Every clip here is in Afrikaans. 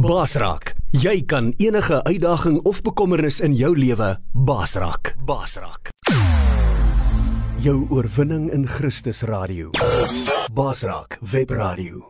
Basraak, jy kan enige uitdaging of bekommernis in jou lewe basraak. Basraak. Jou oorwinning in Christus radio. Basraak Web Radio.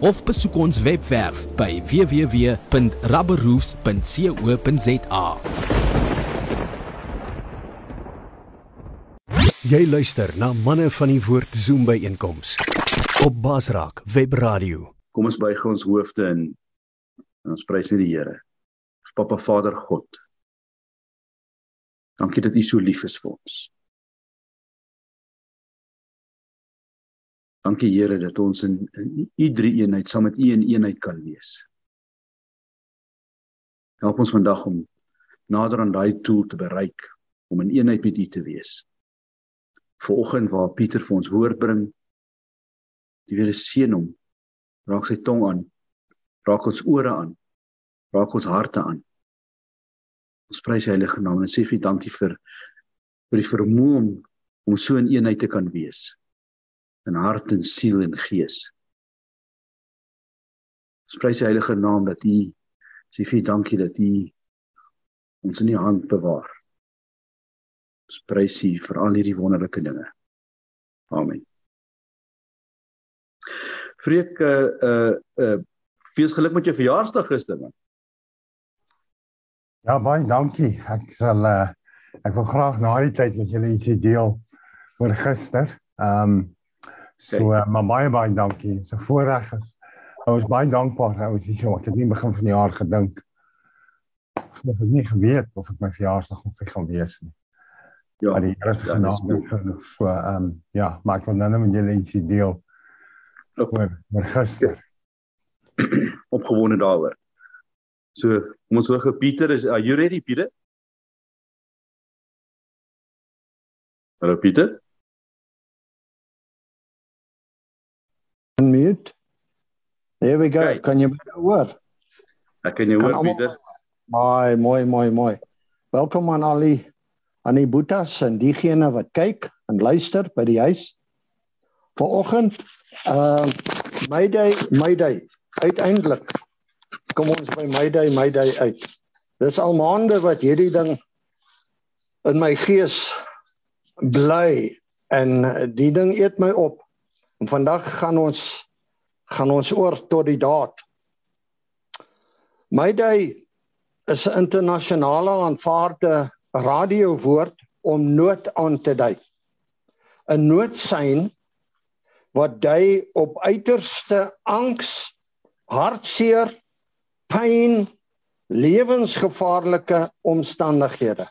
of besoek ons webwerf by www.rubberroofs.co.za. Jy luister na manne van die woord Zoom by einkoms op Basraak Web Radio. Kom ons buig ons hoofde in en ons prys die Here. Papa Vader God. Dankie dat U so lief is vir ons. Dankie Here dat ons in, in U drie eenheid saam met U in eenheid kan wees. Help ons vandag om nader aan daai doel te bereik om in eenheid met U te wees. Vanoggend waar Pieter vir ons woord bring, die Here seën hom. Raak sy tong aan. Raak ons ore aan. Raak ons harte aan. Ons prys die heilige naam en sê vir dankie vir vir die vermoë om so in eenheid te kan wees in hart en siel en gees. Ons prys die heilige naam dat U sê vir dankie dat U ons in U hand bewaar. Ons prys U vir al hierdie wonderlike dinge. Amen. Freek uh uh uh veel geluk met jou verjaarsdag gister man. Ja baie dankie. Ek sal uh ek wil graag na die tyd met julle ietsie deel oor gister. Ehm um, So uh, maar baie baie dankie. So voorreg is. Ons baie dankbaar. Ons is so ek het nie begin van die jaar gedink. Ek het nie geweet of ek my verjaarsdag nog gaan wees nie. Ja. Maar die Here se ja, genade so ehm um, ja, maar ek wil nou net met julle ietsie deel. Oor oor gister. Opgewonde daaroor. So, kom ons hoor Pieter is are you ready Pieter? Hallo Pieter? There we go. Okay. Kan jy my hoor? Ek kan jou hoor, Pieter. Mooi, mooi, mooi, mooi. Welkom aan al die aan die boetas en diegene wat kyk en luister by die huis. Vanoggend uh Mayday, Mayday. Uiteindelik kom ons by Mayday, Mayday uit. Dis al maande wat hierdie ding in my gees bly en die ding eet my op. En vandag gaan ons gaan ons oor tot die daad. Mayday is 'n internasionale aanvaarde radiowoord om nood aan te dui. 'n Noodsein wat dui op uiterste angs, hartseer, pyn, lewensgevaarlike omstandighede.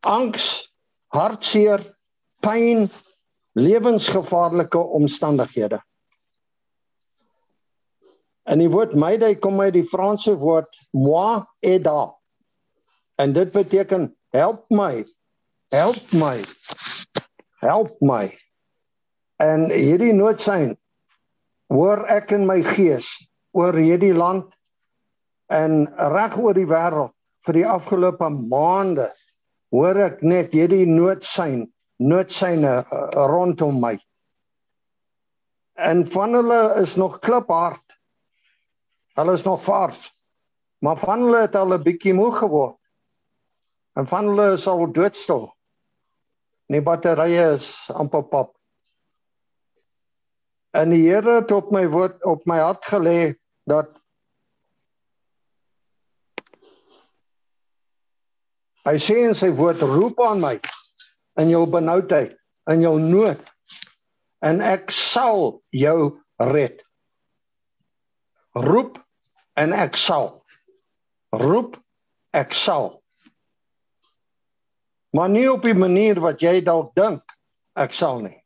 Angs, hartseer, pyn, lewensgevaarlike omstandighede. En die woord mayday kom uit die Franse woord moi aida. En dit beteken help my. Help my. Help my. En hierdie noodsein hoor ek in my gees oor hierdie land en reg oor die wêreld vir die afgelope maande hoor ek net hierdie noodsein noodsyne uh, rondom my. En van hulle is nog kliphard. Hulle is nog vars. Maar van hulle het al 'n bietjie moeg geword. En van hulle is al doodstil. Die batterye is amper pap. En die Here het op my woord op my hart gelê dat Hy sê in sy woord roep aan my in jou benoudheid, in jou nood en ek sal jou red. Roep en ek sal. Roep ek sal. Maar nie op die manier wat jy dalk dink ek sal nie.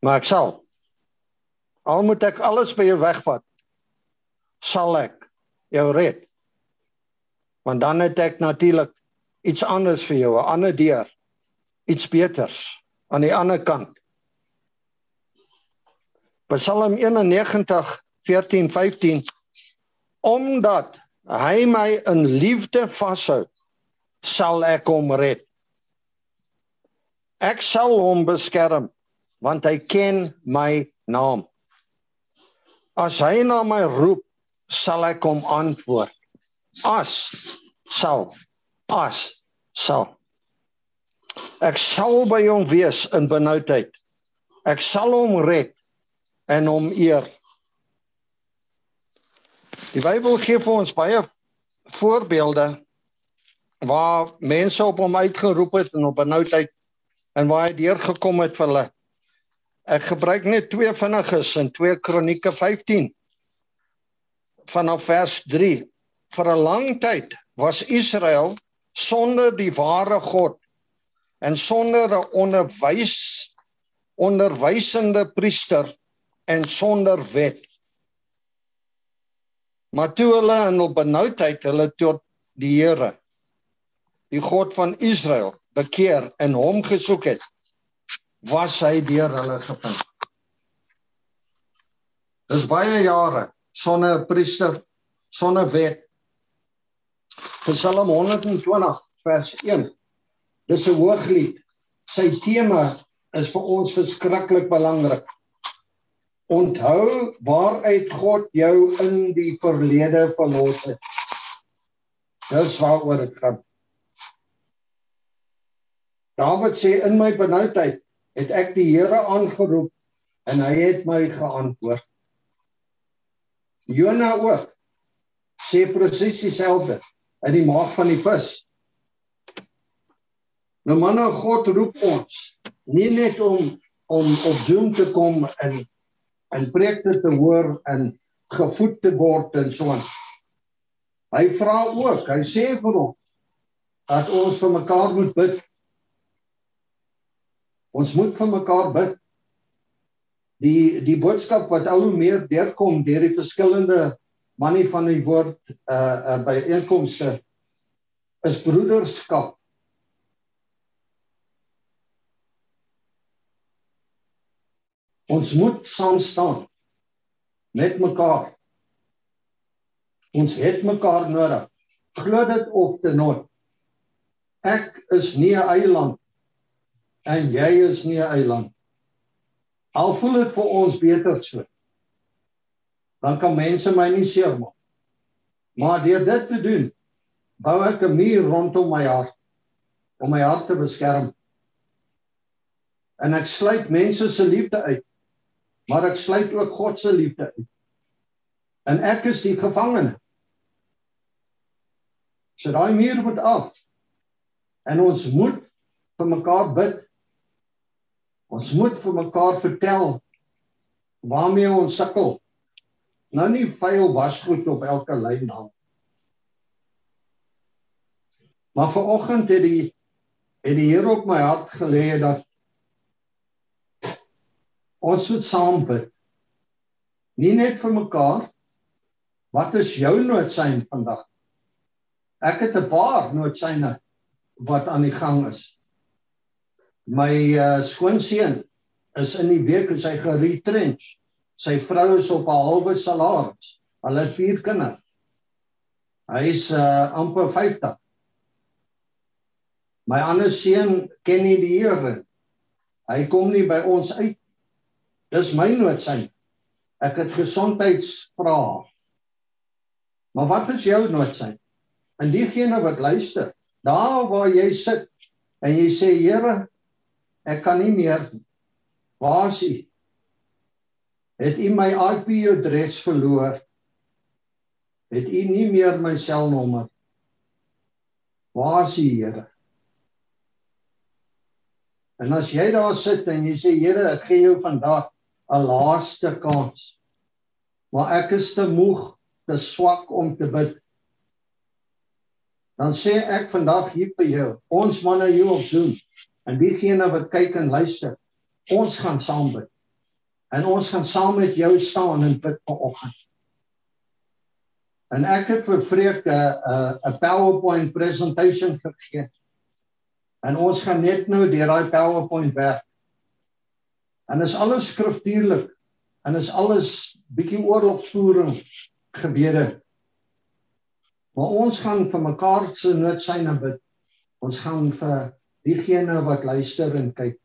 Maar ek sal. Al moet ek alles by jou wegvat, sal ek jou red. Want dan het ek natuurlik iets anders vir jou, 'n ander deur, iets beters aan die ander kant. Psalm 91 14 15 omdat hy my in liefde vashou sal ek hom red. Ek sal hom beskerm want hy ken my naam. As hy na my roep sal ek hom antwoord. As sal as sal ek sal by hom wees in benoudheid ek sal hom red en hom eer Die Bybel gee vir ons baie voorbeelde waar mense op hom uitgeroep het en op benoudheid en waar hy deurgekom het vir hulle. Ek gebruik net twee vinniges in 2 Kronieke 15 vanaf vers 3. Vir 'n lang tyd was Israel sonder die ware God en sonder 'n onderwys onderwysende priester en sonder wet. Maar toe hulle in hul benoudheid hulle tot die Here, die God van Israel, bekeer en hom gesoek het, was hy deur hulle gevind. Dis baie jare sonder 'n priester, sonder wet. Psalm 120 vers 1. Dis 'n hooglied. Sy tema is vir ons verskriklik belangrik. Onthou waaruit God jou in die verlede verlos het. Dis waaroor dit gaan. Dawid sê in my benoudheid het ek die Here aangeroep en hy het my geantwoord. Jona ook sê presies dieselfde in die maag van die vis. Nou manne God roep ons nie net om om op Zoom te kom en en preekte te hoor en gevoed te word en so aan. Hy vra ook, hy sê vir ons dat ons vir mekaar moet bid. Ons moet vir mekaar bid. Die die boodskap wat al hoe meer deurkom deur die verskillende manie van die woord uh uh by einkomste is broederskap Ons moet saam staan met mekaar. Ons het mekaar nodig. Glo dit of te not. Ek is nie 'n eiland en jy is nie 'n eiland. Al voel dit vir ons beter so. Dan kan mense my nie seermaak. Maar deur dit te doen, bou ek 'n muur rondom my hart om my hart te beskerm. En ek sluit mense se liefde uit maar ek sluit ook God se liefde uit. En ek is die gevangene. So daai muur moet af. En ons moet vir mekaar bid. Ons moet vir mekaar vertel waarmee ons sukkel. Nou nie vuil wasgoed op elke lyn hang. Maar vanoggend het die het die Here op my hart gelê dat ons moet saam bid. Nie net vir mekaar. Wat is jou noodsain vandag? Ek het 'n paar noodsaine wat aan die gang is. My uh, skoonseun is in die week en sy geretrench. Sy vrou is op 'n halwe salaris. Hulle het vier kinders. Hy is uh, amper 50. My ander seun ken nie die Here. Hy kom nie by ons uit Dis my noodsaak. Ek het gesondheidsvrae. Maar wat is jou noodsaak? En diegene wat luister, daar waar jy sit en jy sê Here, ek kan nie meer waar is U? Het U my IP adres verloor? Het U nie meer my selnommer? Waar is U, Here? En as jy daar sit en jy sê Here, ek gee jou vandag 'n laaste kans. Maar ek is te moeg, te swak om te bid. Dan sê ek vandag hier vir jou, ons manne hier op Zoom en diegene wat kyk en luister, ons gaan saam bid. En ons gaan saam met jou staan en bid vanoggend. En ek het vir Freek 'n 'n PowerPoint presentation gegee. En ons gaan net nou deur daai PowerPoint werk. En is alles skriftuurlik en is alles bietjie oorlogsvoering gebede. Maar ons gaan vir mekaar se noodsyne bid. Ons gaan vir diegene wat luister en kyk,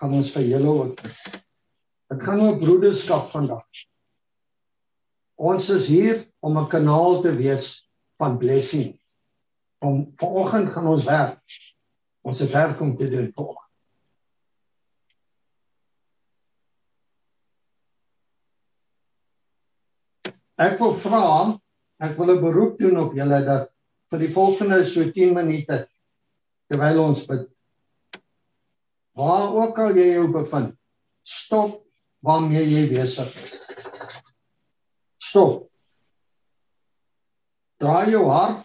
gaan ons vir julle ook bid. Dit gaan oor broederskap vandag. Ons is hier om 'n kanaal te wees van blessing. Om vanoggend gaan ons werk. Ons het werk om te doen vanoggend. Ek wil vra, ek wil 'n beroep doen op julle dat vir die volgende so 10 minute terwyl ons bid waar ook al jy jou bevind, stop waarmee jy besig is. Stop. Draai jou hart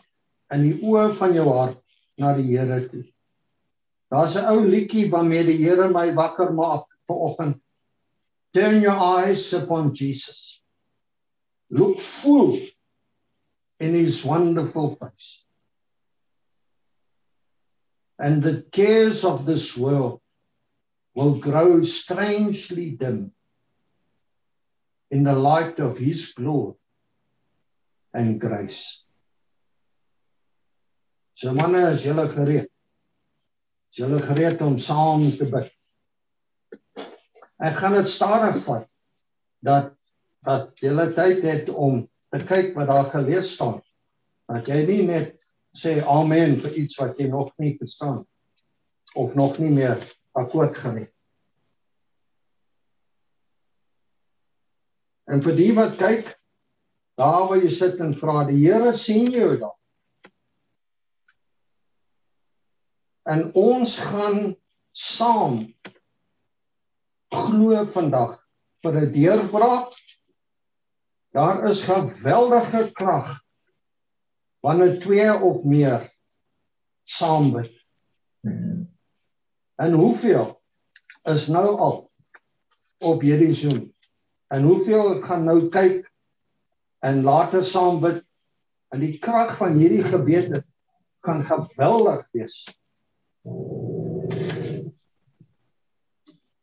in die oë van jou hart na die Here toe. Daar's 'n ou liedjie waarmee die Here my wakker maak vanoggend. Turn your eyes upon Jesus. Look full in his wonderful face. And the cares of this world will grow strangely dim in the light of his glory and grace. So manne, is julle gereed? Is julle gereed om saam te bid? Ek gaan dit stadig vat dat dat julle tyd het om te kyk wat daar gelees staan. Dat jy nie net sê amen vir iets wat jy nog nie verstaan of nog nie meer akkoord gaan nie. En vir die wat kyk, daar waar jy sit en vra, die Here sien jou daar. En ons gaan saam glo vandag vir 'n deurbraak. Daar is geweldige krag wanneer twee of meer saam bid. En hoeveel is nou al op hierdie Zoom? En hoeveel gaan nou kyk en later saam bid en die krag van hierdie gebede kan geweldig wees.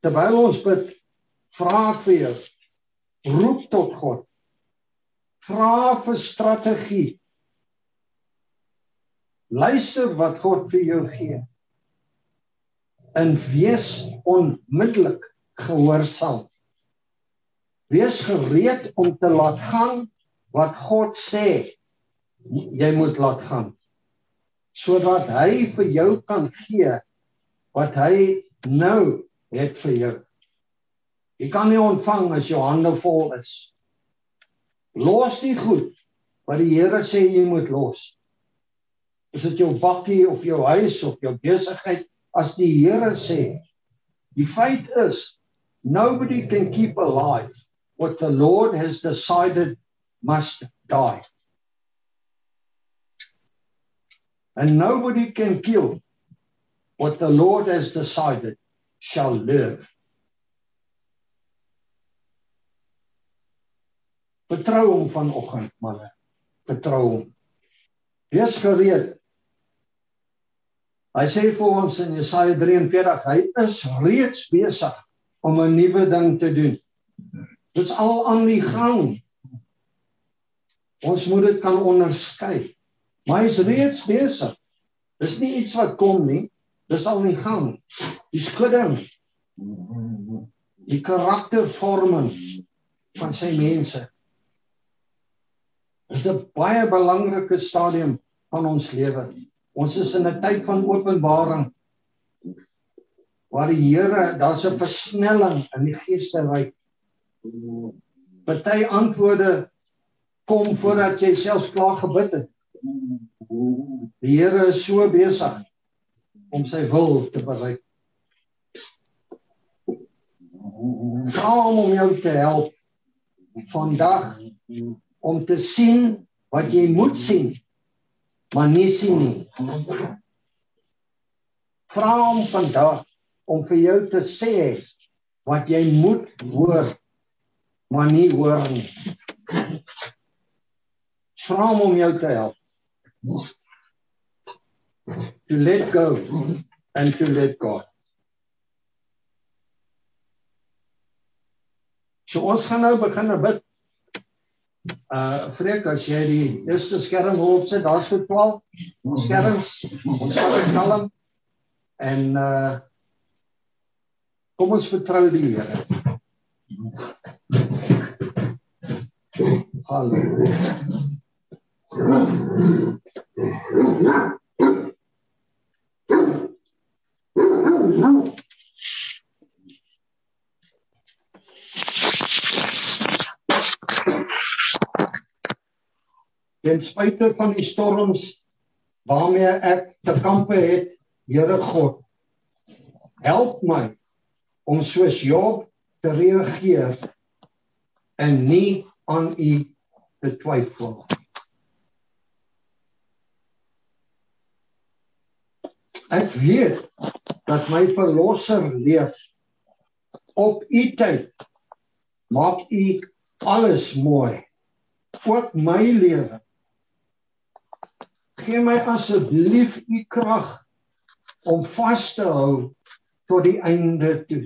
Terwyl ons bid, vra ek vir jou, roep tot God. Vra vir strategie. Luister wat God vir jou gee. En wees onmiddellik gehoorsaam. Wees gereed om te laat gaan wat God sê jy moet laat gaan. Sodat hy vir jou kan gee wat hy nou het vir jou. Jy kan nie ontvang as jou hande vol is. Los die goed wat die Here sê jy moet los. Is dit jou bakkie of jou huis of jou besigheid as die Here sê? Die feit is nobody can keep alive what the Lord has decided must die. And nobody can kill what the Lord has decided shall live. Vertrou hom vanoggend, manne. Vertrou hom. Wees gereed. Hy sê vir ons in Jesaja 43, hy is reeds besig om 'n nuwe ding te doen. Dis al aan die gang. Ons moet dit kan onderskei. Maar hy's reeds besig. Dis nie iets wat kom nie. Dis al in die gang. Die skudding. Die karaktervorming van sy mense. Dit is 'n baie belangrike stadium van ons lewe. Ons is in 'n tyd van openbaring waar die Here, daar's 'n versnelling in die geestelike Party antwoorde kom voordat jy selfs klaar gebid het. Die Here is so besig om sy wil te bereik. Vra hom om jou te help vandag om te sien wat jy moet sien, maar nie sien nie. Vra hom vandag om vir jou te sê wat jy moet hoor maar nie hoor nie. Vra hom om jou te help. To let go and to let God. So ons gaan nou begin bid. Uh Freek as jy die eerste skerm wil opsit, daar's so 12 skerms. Ons sal kalm en uh kom ons vertrou die Here. Halleluja. Ten spyte van die storms waarmee ek te kampe het, Here God, help my om soos Job te reageer en nie aan U te twyfel. Ek weet dat my verlosser leef. Op U tyd maak U alles mooi. Ook my lewe. Gee my asseblief U krag om vas te hou tot die einde toe.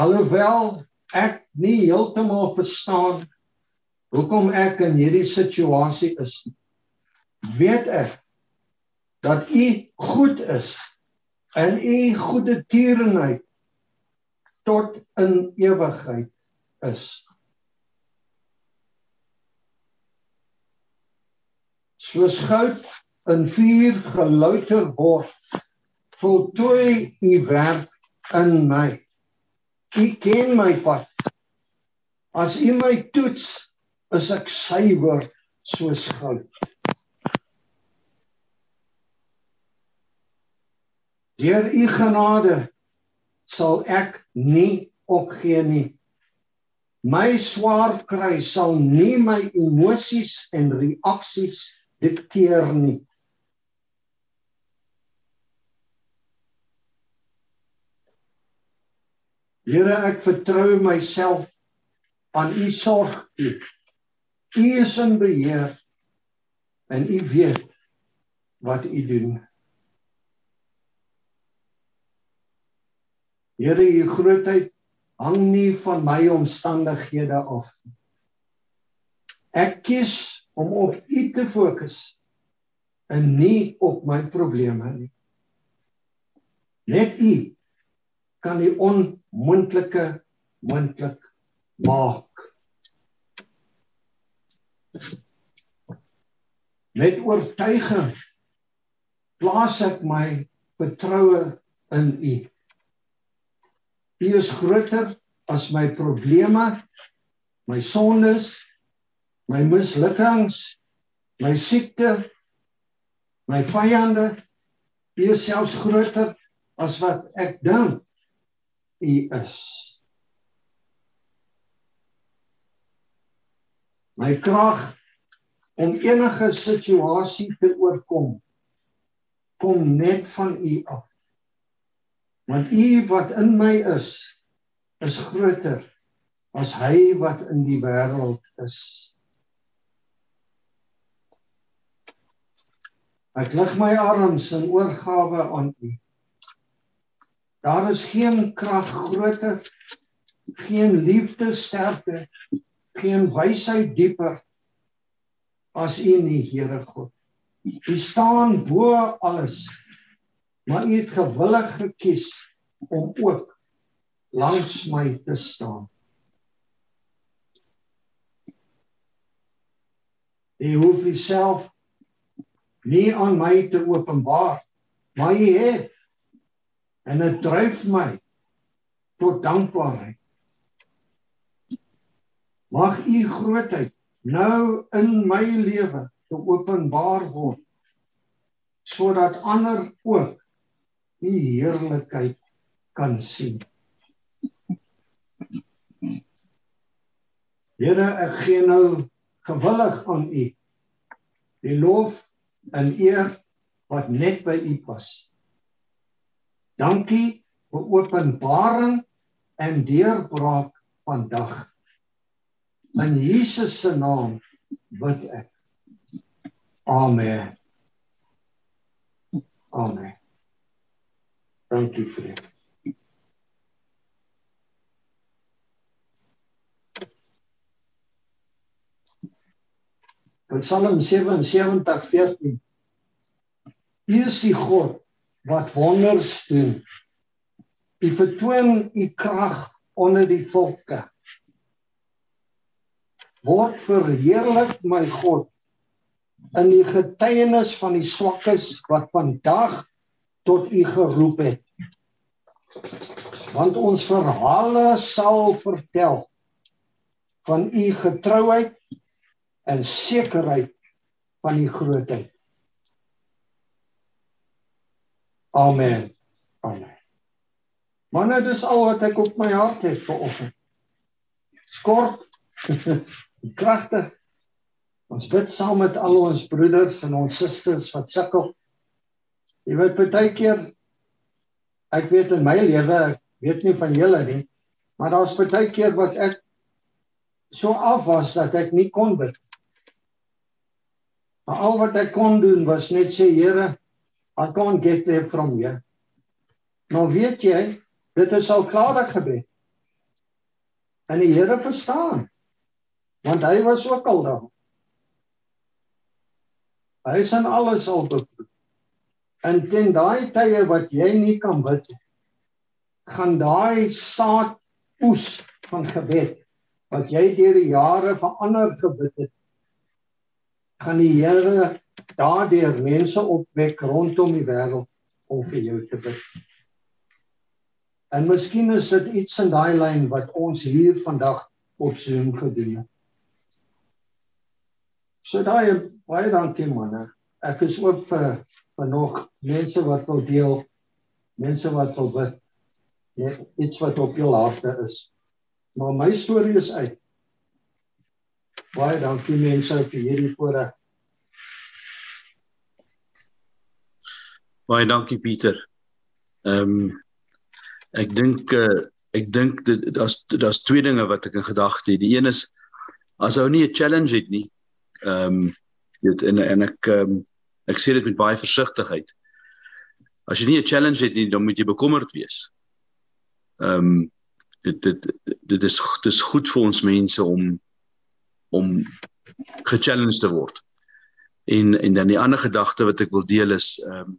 Alhoewel ek nie heeltemal verstaan hoekom ek in hierdie situasie is weet ek dat U goed is en U goeie tierenheid tot in ewigheid is. Soos goud in vuur gelouter word, voltooi U werk in my. U ken my pad. As U my toets, is ek suiwer soos goud. Deur U genade sal ek nie opgee nie. My swaar kry sal nie my emosies en reaksies dikteer nie. Here, ek vertrou myself aan U sorg toe. U is in beheer en U weet wat U doen. Here, U grootheid hang nie van my omstandighede af nie. Ek kies om op U te fokus en nie op my probleme nie. Net U kan die onmoontlike moontlik maak. Met oortuiging plaas ek my vertroue in U. U is groter as my probleme, my sondes, my mislukkings, my siekte, my vyande. U is selfs groter as wat ek dink U is. My krag om enige situasie te oorkom kom net van U af. Want U wat in my is, is groter as hy wat in die wêreld is. Ek lig my arms in oorgawe aan U. Daar is geen krag groter, geen liefde sterker, geen wysheid dieper as U nie, Here God. U staan bo alles. Maar U het gewillig gekies om ook langs my te staan. U hoef Uself nie aan my te openbaar, maar U het en dit dryf my tot dankbaarheid. Mag u grootheid nou in my lewe te openbaar word sodat ander ook u heerlikheid kan sien. Here, ek gee nou gewillig aan u die lof en eer wat net by u pas. Dankie vir openbaring en deurbraak vandag. In Jesus se naam bid ek. Amen. Amen. Dankie vriend. Psalm 77:14 U is die God wat wonders doen. U vertoon u krag onder die volke. Word verheerlik my God in die getuienis van die swakkes wat vandag tot u geroep het. Want ons verhale sal vertel van u getrouheid en sekerheid van die grootheid. Amen. Amen. Nou dis al wat ek op my hart het vir oggend. Skort. Kragtig. Ons bid saam met al ons broeders en ons susters wat sukkel. Jy weet baie keer ek weet in my lewe, ek weet nie van julle nie, maar daar's baie keer wat ek so af was dat ek nie kon bid. Maar al wat ek kon doen was net sê Here, I can't get there from here. Nou weet jy, dit is al klaar gebed. En die Here verstaan. Want hy was ook al daar. Hy is aan alles al beproef. En teen daai tye wat jy nie kan bid nie, gaan daai saad oes van gebed wat jy deur die jare verander gebid het, gaan die Here daardeur mense opwek rondom die wêreld om vir jou te bid. En miskien is dit iets in daai lyn wat ons hier vandag op Zoom gedoen het. So daai baie dankie manne. Ek is ook vir vir nog mense wat wil deel, mense wat wil bid. Ja, iets wat op jou harte is. Maar my storie is uit. Baie dankie mense vir hierdie voorreg. Baie dankie Pieter. Ehm um, ek dink uh, ek dink dit daar's daar's twee dinge wat ek in gedagte het. Die een is as ou nie 'n challenge het nie, Ehm um, weet en en ek um, ek sê dit met baie versigtigheid. As jy nie 'n challenge het nie, dan moet jy bekommerd wees. Ehm um, dit dit dit is dit is goed vir ons mense om om gechallenged te word. En en dan die ander gedagte wat ek wil deel is ehm um,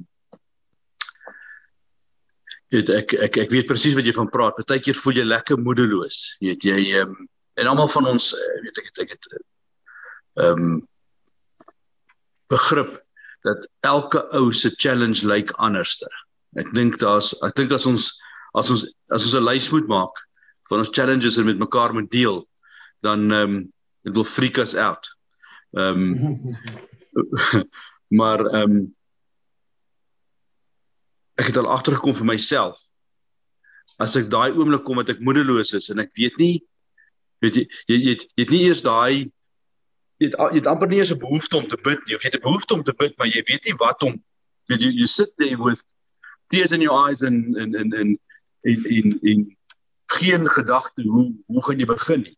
Dit ek ek ek weet presies wat jy van praat. Partykeer voel jy lekker moedeloos. Jy weet jy ehm um, en almal van ons eh, weet ek ek het ehm um, begrip dat elke ou se challenge lyk anderster. Ek dink daar's ek dink as ons as ons as ons 'n lys moet maak van ons challenges en met mekaar moet deel, dan ehm um, dit wil freak us out. Ehm um, maar ehm um, ek het al agtergekom vir myself as ek daai oomblik kom wat ek moedeloos is en ek weet nie weet jy jy, jy, jy het nie eers daai jy het, jy het amper nie eens 'n behoefte om te bid nie of jy het 'n behoefte om te bid maar jy weet nie wat om weet jy you sit there with tears in your eyes and and and and in in in geen gedagte hoe hoe gaan jy begin nie.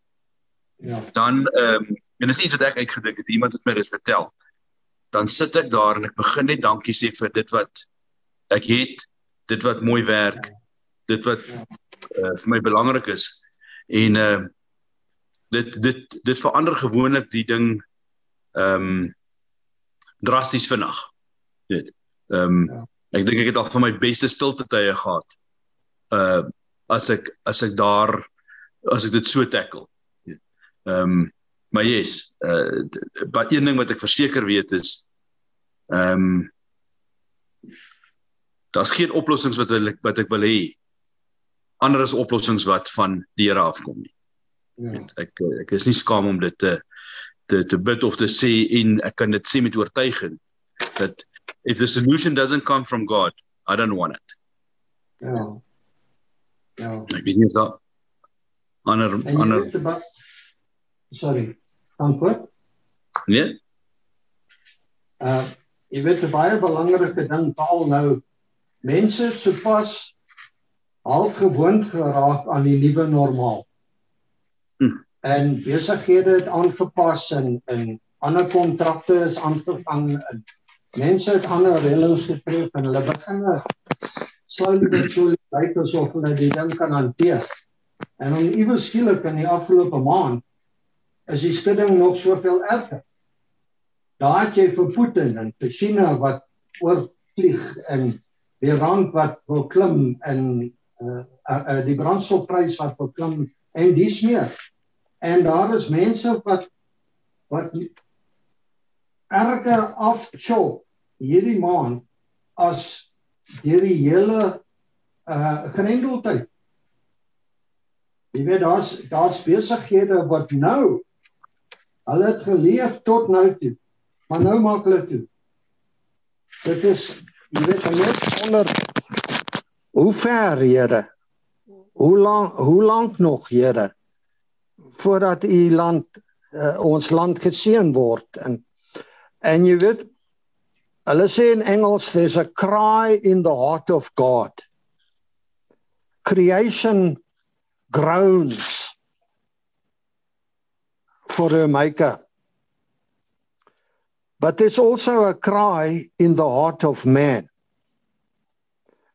Ja. Dan ehm um, en dis iets wat ek uitgedink het iemand het my dit vertel. Dan sit ek daar en ek begin net dankie sê vir dit wat ek het, dit wat mooi werk, dit wat uh, vir my belangrik is. En uh, dit dit dit verander gewoonlik die ding ehm um, drasties vinnig. Dit. Ehm um, ek dink ek het al van my beste stilte tye gehad. Uh as ek as ek daar as ek dit so tackle. Ehm um, maar yes, uh maar een ding wat ek verseker weet is ehm um, daar's geen oplossings wat ek wat ek wil hê. Ander is oplossings wat van die Here afkom nie. Ja. Ek ek is nie skaam om dit te te te bid of te sê en ek kan dit sê met oortuiging dat if the solution doesn't come from God, I don't want it. Ja. Ja. Ek weet nie of ander ander Sorry. Antwoord? Nee. Uh jy weet 'n baie belangrike ding veral nou mense sopas half gewoond geraak aan die nuwe normaal. Hm. En besighede het aangepas en en ander kontrakte is aangevang en mense het ander reëls getref en hulle begin slowly but surely lyk asof hulle die ding kan hanteer. En dan iewers skielik in die afgelope maand is die skudding nog soveel erger. Daar het jy vir Putin en vir China wat oorvlieg en die rand wat wil klim en uh, uh, uh, die brandstofprys wat wil klim en dis meer. En daar is mense wat wat erger afchop hierdie maand as deur die hele uh grendeltyd. Jy weet daar's daar's besighede wat nou hulle het geleef tot nou toe, maar nou maak hulle toe. Dit is jy weet net onder hoe ver, Here? Hoe lank hoe lank nog, Here? voordat u land uh, ons land geseën word en en jy weet Hulle sê in Engels there's a cry in the heart of God. Creation groans for her maker. But there's also a cry in the heart of man.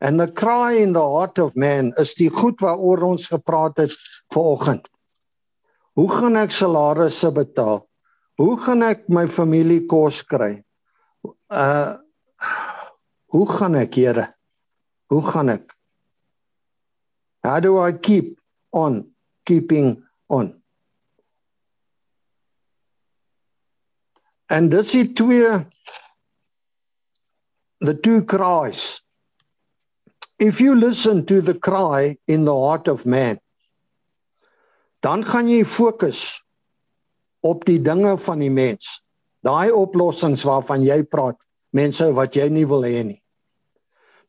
And the cry in the heart of man is die goed waaroor ons gepraat het vanoggend. Hoe gaan ek salarisse betaal? Hoe gaan ek my familie kos kry? uh hoe gaan ek Here? Hoe gaan ek? How do I keep on keeping on? And this is twee the two cries. If you listen to the cry in the heart of man, dan gaan jy fokus op die dinge van die mens daai oplossings waarvan jy praat, mense wat jy nie wil hê nie.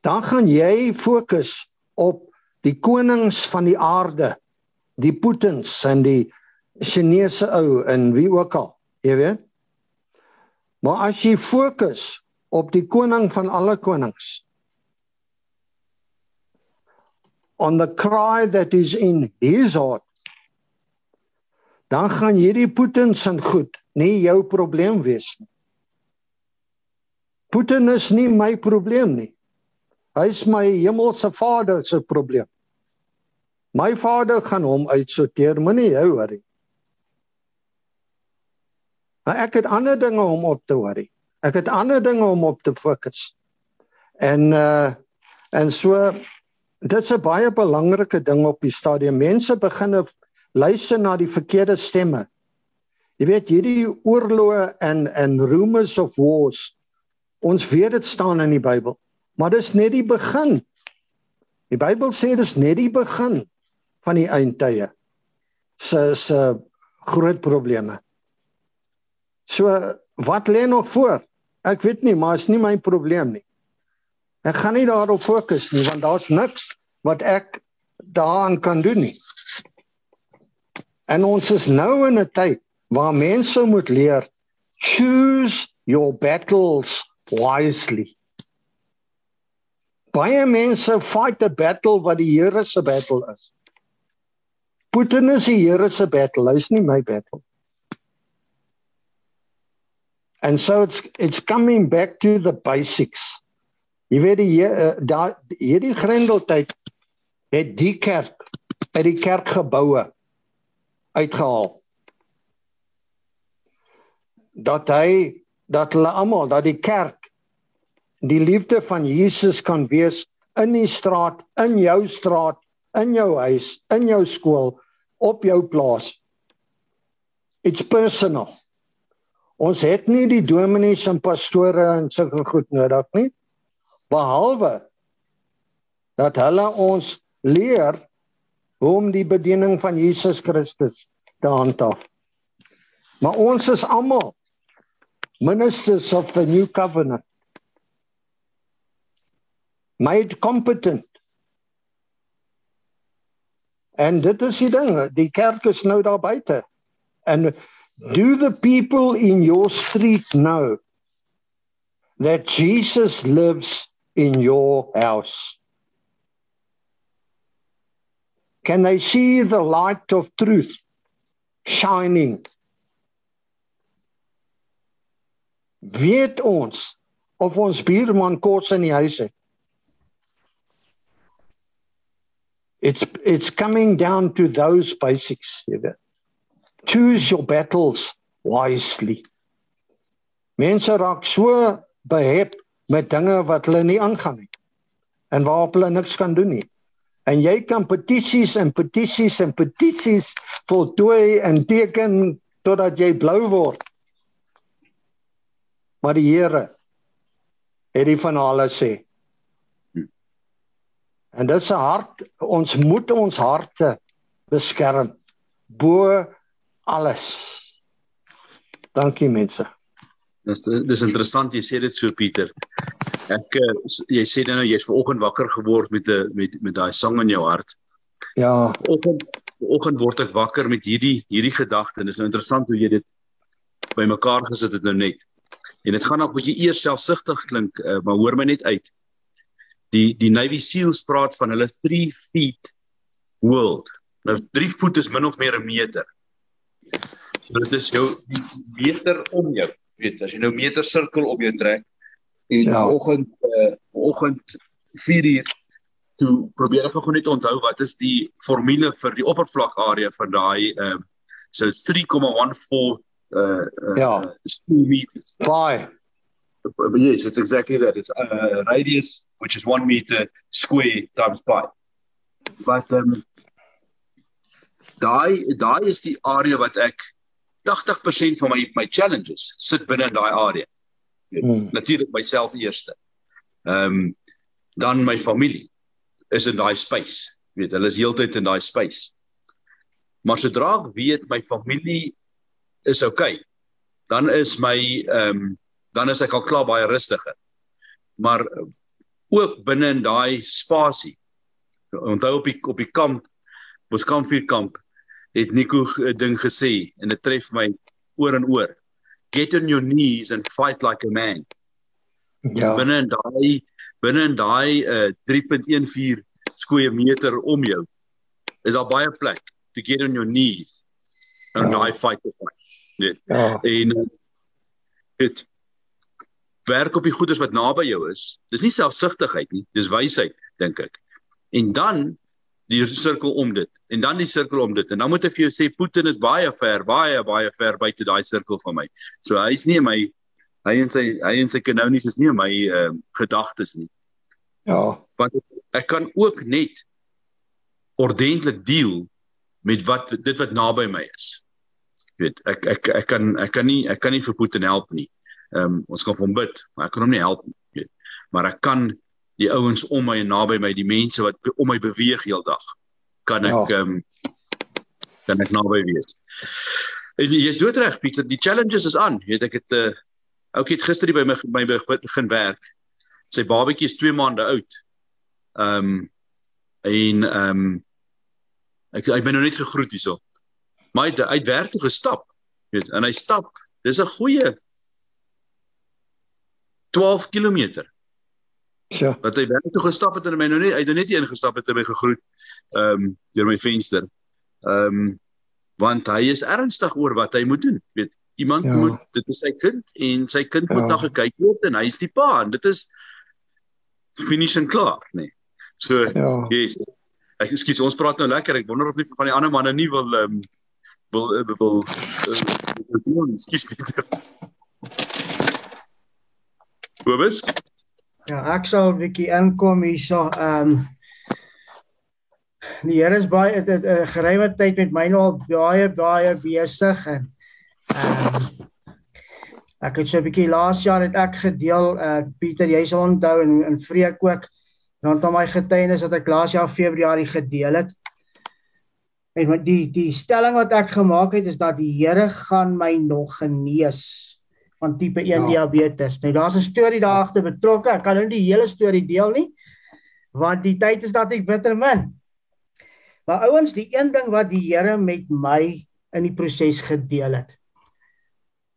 Dan gaan jy fokus op die konings van die aarde, die Putins en die Chinese ou en wie ook al, jy weet. Maar as jy fokus op die koning van alle konings on the cry that is in his heart dan gaan hierdie Putin se goed nie jou probleem wees nie. Putin is nie my probleem nie. Hy's my hemelse Vader se probleem. My Vader gaan hom uitsorteer, moenie jou worry. Maar ek het ander dinge om op te worry. Ek het ander dinge om op te fokus. En uh en so dit's 'n baie belangrike ding op die stadium. Mense begin luister na die verkeerde stemme. Jy weet hierdie oorloë en en rumors of wars. Ons weet dit staan in die Bybel, maar dis net die begin. Die Bybel sê dis net die begin van die eindtye. Se se groot probleme. So wat lê nog voor? Ek weet nie, maar is nie my probleem nie. Ek gaan nie daarop fokus nie want daar's niks wat ek daaraan kan doen nie. En ons is nou in 'n tyd waar mense moet leer choose your battles wisely. Baie mense fight the battle wat die Here se battle is. Putin is die Here se battle, hy's nie my battle. And so it's it's coming back to the basics. Jy weet die uh, daar hierdie grendeltyd het die kerk uit die kerkgeboue uitgehaal. Dat hy dat hulle almal dat die kerk die liefde van Jesus kan wees in die straat, in jou straat, in jou huis, in jou skool, op jou plaas. It's personal. Ons het nie die dominees en pastore en sulke goed nodig nie. Behalwe dat hulle ons leer hoe om die bediening van Jesus Christus te handhaaf. Maar ons is almal ministers of the new covenant. Made competent. En dit is die ding, die kerk is nou daar buite. And do the people in your street know that Jesus lives in your house? Can they see the light of truth shining? Weet ons of ons buurman kos in die huis het? It's it's coming down to those basics, you know. Choose your battles wisely. Mense raak so behep met dinge wat hulle nie aangaan nie en waarop hulle niks kan doen nie. En jy kan petisies en petisies en petisies voltooi en teken totdat jy blou word. Maar die Here het die van alles sê. En dit se hart ons moet ons harte beskerm bo alles. Dankie mense. Dis dis interessant jy sê dit so Pieter. Ek eh, jy sê dan nou jy's vanoggend wakker geword met 'n met met daai sang in jou hart. Ja, Vanoggend vanoggend word ek wakker met hierdie hierdie gedagte. Dis nou interessant hoe jy dit bymekaar gesit het nou net. En dit gaan nog bietjie eers selfsugtig klink, uh, maar hoor my net uit. Die die Navy SEALs praat van hulle 3 feet world. Nou 3 voet is min of meer 'n meter. So dit is jou die meter om jou weet as jy nou meter sirkel op jou trek en Ja. oggend uh, oggend 4 uur toe probeer ek gou net onthou wat is die formule vir die oppervlakarea van daai ehm uh, so 3,14 uh, uh Ja. square meters. baie. Yes, it's exactly that. It's uh, radius which is 1 meter square times pi. But um daai daai is die area wat ek 80% van my my challenges sit binne in daai area. Hmm. Natuurlik myself eerste. Ehm um, dan my familie is in daai space. Jy weet, hulle is heeltyd in daai space. Maar sodra ek weet my familie is okay, dan is my ehm um, dan is ek al klaar baie rustiger. Maar ook binne in daai spasie. Onthou op die op die kamp, ons kampvuurkamp, het Nico 'n ding gesê en dit tref my oor en oor. Get on your knees and fight like a man. Ja. Binne in daai binne in daai uh, 3.14 square meter om jou is daar baie plek to get on your knees and Ja. daai fight te fight. Nee. Ja. En dit werk op die goeders wat naby jou is. Dis nie selfsugtigheid nie, dis wysheid dink ek. En dan die sirkel om dit en dan die sirkel om dit en dan moet ek vir jou sê Putin is baie ver, baie baie ver buite daai sirkel van my. So hy's nie in my hy en sy hy en sy kanonies is nie in my ehm uh, gedagtes nie. Ja. Want ek, kan ook net ordentlik deel met wat dit wat naby my is. Jy weet, ek ek ek kan ek kan nie ek kan nie vir Putin help nie. Ehm um, ons kan vir hom bid, maar ek kan hom nie help nie. Weet. Maar ek kan die ouens om my en naby my, die mense wat om my beweeg heeldag, kan ek Ja. ehm um, kan ek naby wees. En jy is doodreg Pieter, die challenges is aan. Jy weet ek het 'n uh, ouetjie het gister by my my begin werk. Sy babatjie is 2 maande oud. Ehm um, en ehm um, ek ek ben nou net gegroet hierso. Maar hy het uit werk toe gestap. Weet, en hy stap. Dis 'n goeie 12 km Ja. wat hy werk toe gestap het en my nou net hy het nou net ingestap het en my gegroet ehm um, deur my venster. Ehm um, want hy is ernstig oor wat hy moet doen. Weet, iemand Ja. moet dit is sy kind en sy kind ja. moet na gekyk word en hy is die pa en dit is finish en klaar, nê. Nee. So Ja. yes. Ek skiet ons praat nou lekker. Ek wonder of nie van die ander manne nie wil ehm um, wil uh, wil uh, skiet. Kobus? Ja, ek sal 'n bietjie inkom hierso. Ehm um, die Here is baie 'n uh, geruime tyd met my nou al baie baie besig en ehm um, ek het so 'n bietjie laas jaar het ek gedeel uh Pieter, jy sal onthou en en Freek ook rondom my getuienis wat ek laas jaar Februarie gedeel het. En die die stelling wat ek gemaak het is dat die Here gaan my nog genees van tipe 1 Ja. diabetes. Nou daar's 'n storie daar agter betrokke. Ek kan nou nie die hele storie deel nie want die tyd is dat ek bitter min. Maar ouens, die een ding wat die Here met my in die proses gedeel het.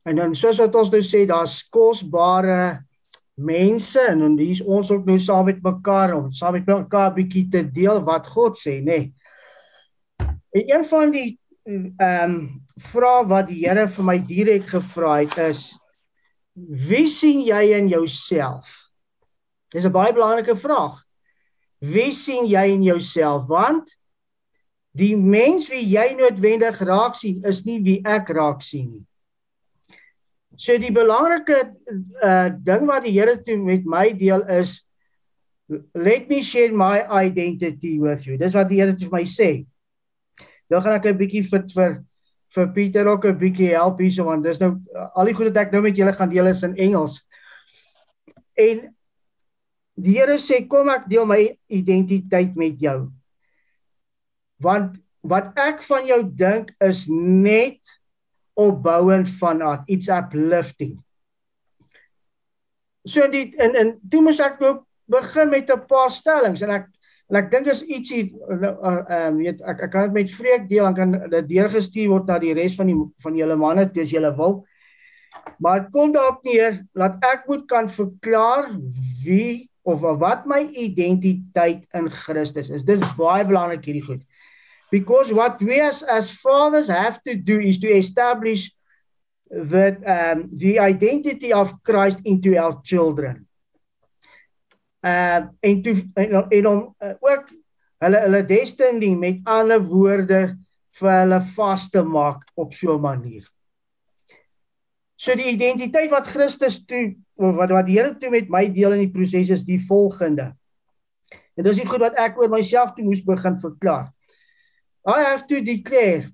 En dan soos wat ons nou sê, daar's kosbare mense en dan hier's ons ook nou saam met mekaar om saam met mekaar 'n bietjie te deel wat God sê, nê. Nee. En een van die ehm um, vrae wat die Here vir my direk gevra het is wie sien jy in jouself? Dis 'n baie belangrike vraag. Wie sien jy in jouself? Want die mens wie jy noodwendig raak sien is nie wie ek raak sien nie. So die belangrike uh ding wat die Here toe met my deel is let me share my identity with you. Dis wat die Here vir my sê. Dan gaan ek 'n bietjie vir vir vir Pieter ook 'n bietjie help hierso want dis nou al die goed wat ek nou met julle gaan deel is in Engels. En die Here sê kom ek deel my identiteit met jou. Want wat ek van jou dink is net opbouend van aard, iets uplifting. So dit en en toe moes ek nou begin met 'n paar stellings en ek en ek dink is ietsie ehm weet ek ek kan dit met vreek deel en kan dit deurgestuur word na die res van die van julle manne as julle wil. Maar kom daarop neer dat ek moet kan verklaar wie of wat my identiteit in Christus is. Dis baie belangrik hierdie goed. Because what we as, as fathers have to do is to establish that um the identity of Christ into our children uh en toe en, en om uh, ook hulle hulle destiny met ander woorde vir hulle vas te maak op so 'n manier. So die identiteit wat Christus toe wat wat die Here toe met my deel in die proses is die volgende. En dis die goed wat ek oor myself toe moes begin verklaar. I have to declare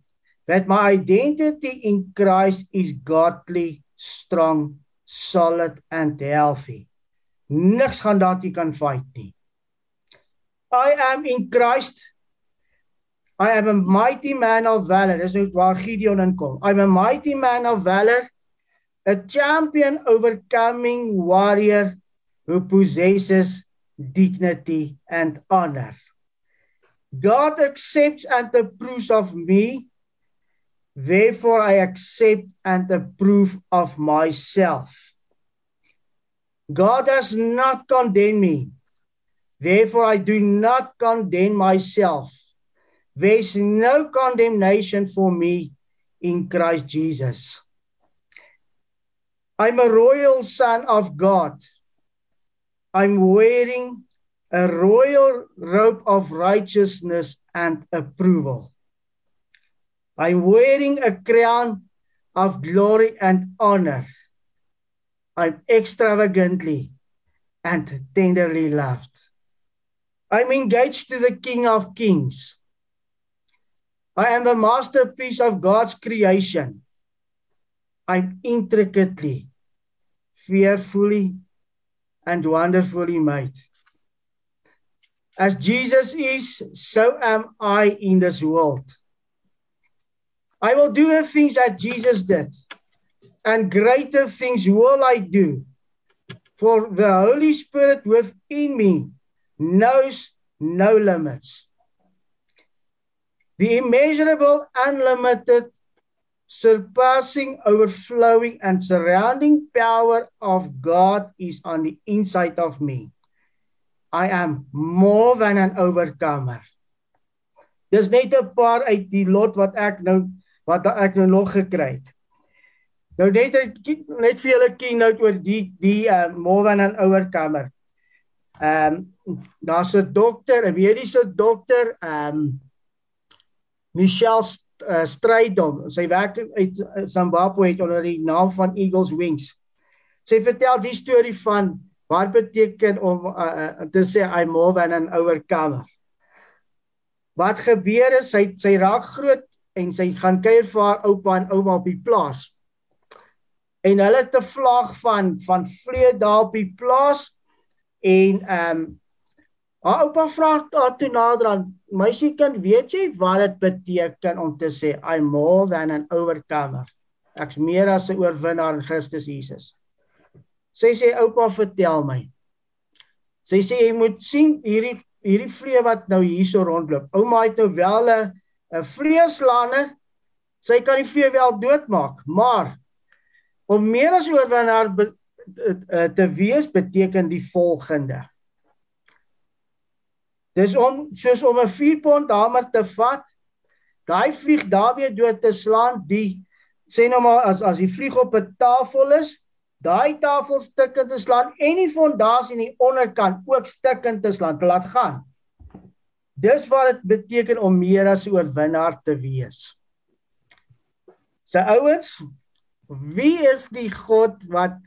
that my identity in Christ is godly, strong, solid and healthy niks gaan daartoe kan fight nie. I am in Christ. I am a mighty man of valor. Dis waar Gideon inkom. I'm a mighty man of valor, a champion overcoming warrior who possesses dignity and honor. God accepts and approves of me. Therefore I accept and approve of myself. God does not condemn me. Therefore, I do not condemn myself. There's no condemnation for me in Christ Jesus. I'm a royal son of God. I'm wearing a royal robe of righteousness and approval. I'm wearing a crown of glory and honor. I'm extravagantly and tenderly loved. I'm engaged to the King of Kings. I am a masterpiece of God's creation. I'm intricately, fearfully, and wonderfully made. As Jesus is, so am I in this world. I will do the things that Jesus did and greater things will I do. For the Holy Spirit within me knows no limits. The immeasurable, unlimited, surpassing, overflowing, and surrounding power of God is on the inside of me. I am more than an overcomer. Dis net 'n paar uit die lot wat ek nou wat ek nou nog gekry het. Nou net net vir julle keynote oor die die uh Morgan en Ouerkamer. Ehm um, daar's 'n dokter, 'n mediese dokter, ehm um, Michelle uh, Strydom. Sy werk uit Zimbabwe het onder die naam van Eagles Wings. Sy vertel die storie van wat beteken om uh, uh, te sê I'm more than an overcomer. Wat gebeur is sy sy raak groot en sy gaan kuier vir haar oupa en ouma op die plaas en hulle 'n vlag van van vlee daar op die plaas en ehm um, haar oupa vra haar toe nader aan meisiekind weet jy wat dit beteken om te sê I'm more than an overcomer. Ek's meer as 'n oorwinnaar in Christus Jesus. Sy sê oupa vertel my. Sy sê jy moet sien hierdie hierdie vlee wat nou hierso rondloop. Ouma het nou wel 'n 'n vleeslaner sy kan die vlee wel doodmaak maar Om meer as oorwinnaar eh, te wees beteken die volgende. Dis om soos om 'n 4 pond hamer te vat, daai vlieg daarmee dood te slaan, die sê nou maar as as die vlieg op 'n tafel is, daai tafel stukkend te slaan en die fondasie in die onderkant ook stukkend te slaan, te laat gaan. Dis wat dit beteken om meer as 'n oorwinnaar te wees. Sy ouens, wie is die God wat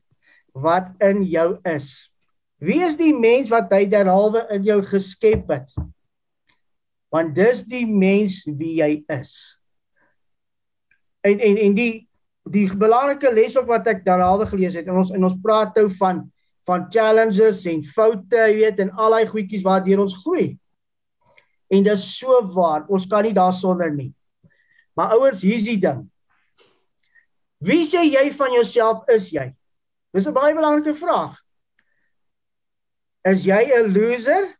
wat in jou is? Wie is die mens wat hy derhalwe in jou geskep het? Want dis die mens wie jy is. En en en die die belangrike les ook wat ek derhalwe gelees het en ons en ons praat nou van van challenges en foute, jy weet, en al daai goedjies waardeur ons groei. En dis so waar, ons kan nie daarsonder nie. Maar ouers, hier's die ding. Wie sê jy van jouself is jy? Dis 'n baie belangrike vraag. Is jy 'n loser?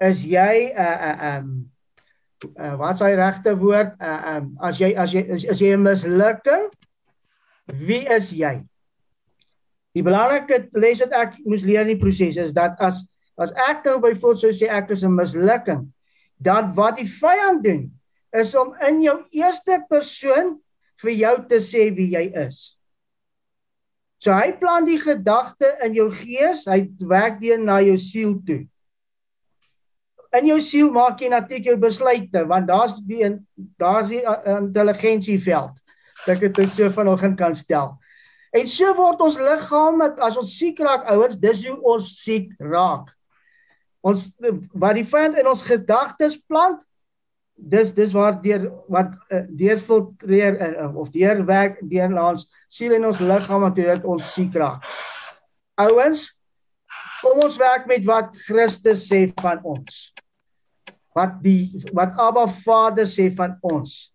Is jy 'n uh, 'n uh, um uh, wat s'hy regte woord? Uh, um as jy as jy is, is jy 'n mislukking? Wie is jy? Die belangrike les wat ek moes leer in die proses is dat as as ek nou byvoorbeeld sou sê ek is 'n mislukking, dan wat die vyand doen is om in jou eerste persoon vir jou te sê wie jy is. So hy plant die gedagte in jou gees, hy werk deur na jou siel toe. In jou siel maak jy natuurlik jou besluite want daar's die daar's die uh, intelligensieveld. Dat ek dit so vanoggend kan stel. En so word ons liggaam as ons siek raak ouers, dis hoe ons siek raak. Ons wat die vyand in ons gedagtes plant, dis dis waar deur wat uh, deurfiltreer uh, of deurwerk deur ons siel en ons liggaam natuurlik ons siek raak. Ouens, kom ons werk met wat Christus sê van ons. Wat die wat Abba Vader sê van ons.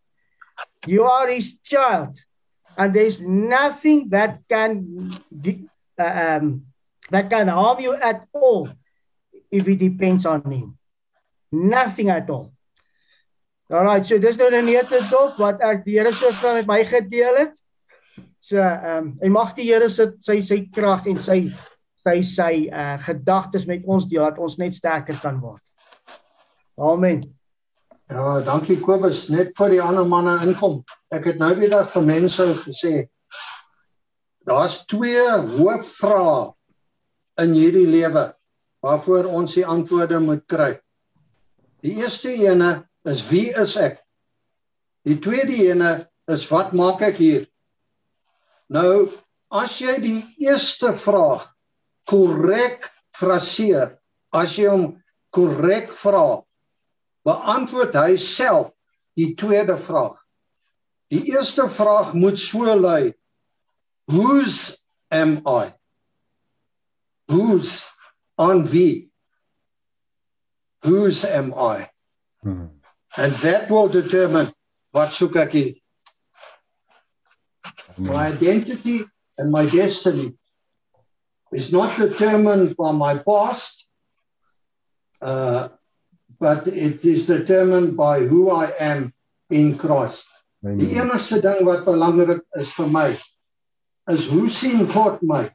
You are his child and there's nothing that can uh, um that can harm you at all if it depends on him. Nothing at all. Alright, so dis nou 'n nette dop wat ek die Here se vrou met my gedeel het. So ehm um, en mag die Here se sy sy krag en sy sy sy uh gedagtes met ons deel dat ons net sterker kan word. Amen. Ja, dankie Kobus net vir die ander manne inkom. Ek het nou weer vir mense gesê daar's twee hoofvrae in hierdie lewe waarvoor ons die antwoorde moet kry. Die eerste ene is wie is ek? Die tweede ene is wat maak ek hier? Nou, as jy die eerste vraag korrek fraseer, as jy hom korrek vra, beantwoord hy self die tweede vraag. Die eerste vraag moet so lui: Who's am I? Who's on wie? Who's am I? Hmm. And that will determine what ek hier. My identity and my destiny is not determined by my past, uh, but it is determined by who I am in Christ. Amen. Die enigste ding wat belangrik is vir my is hoe sien God my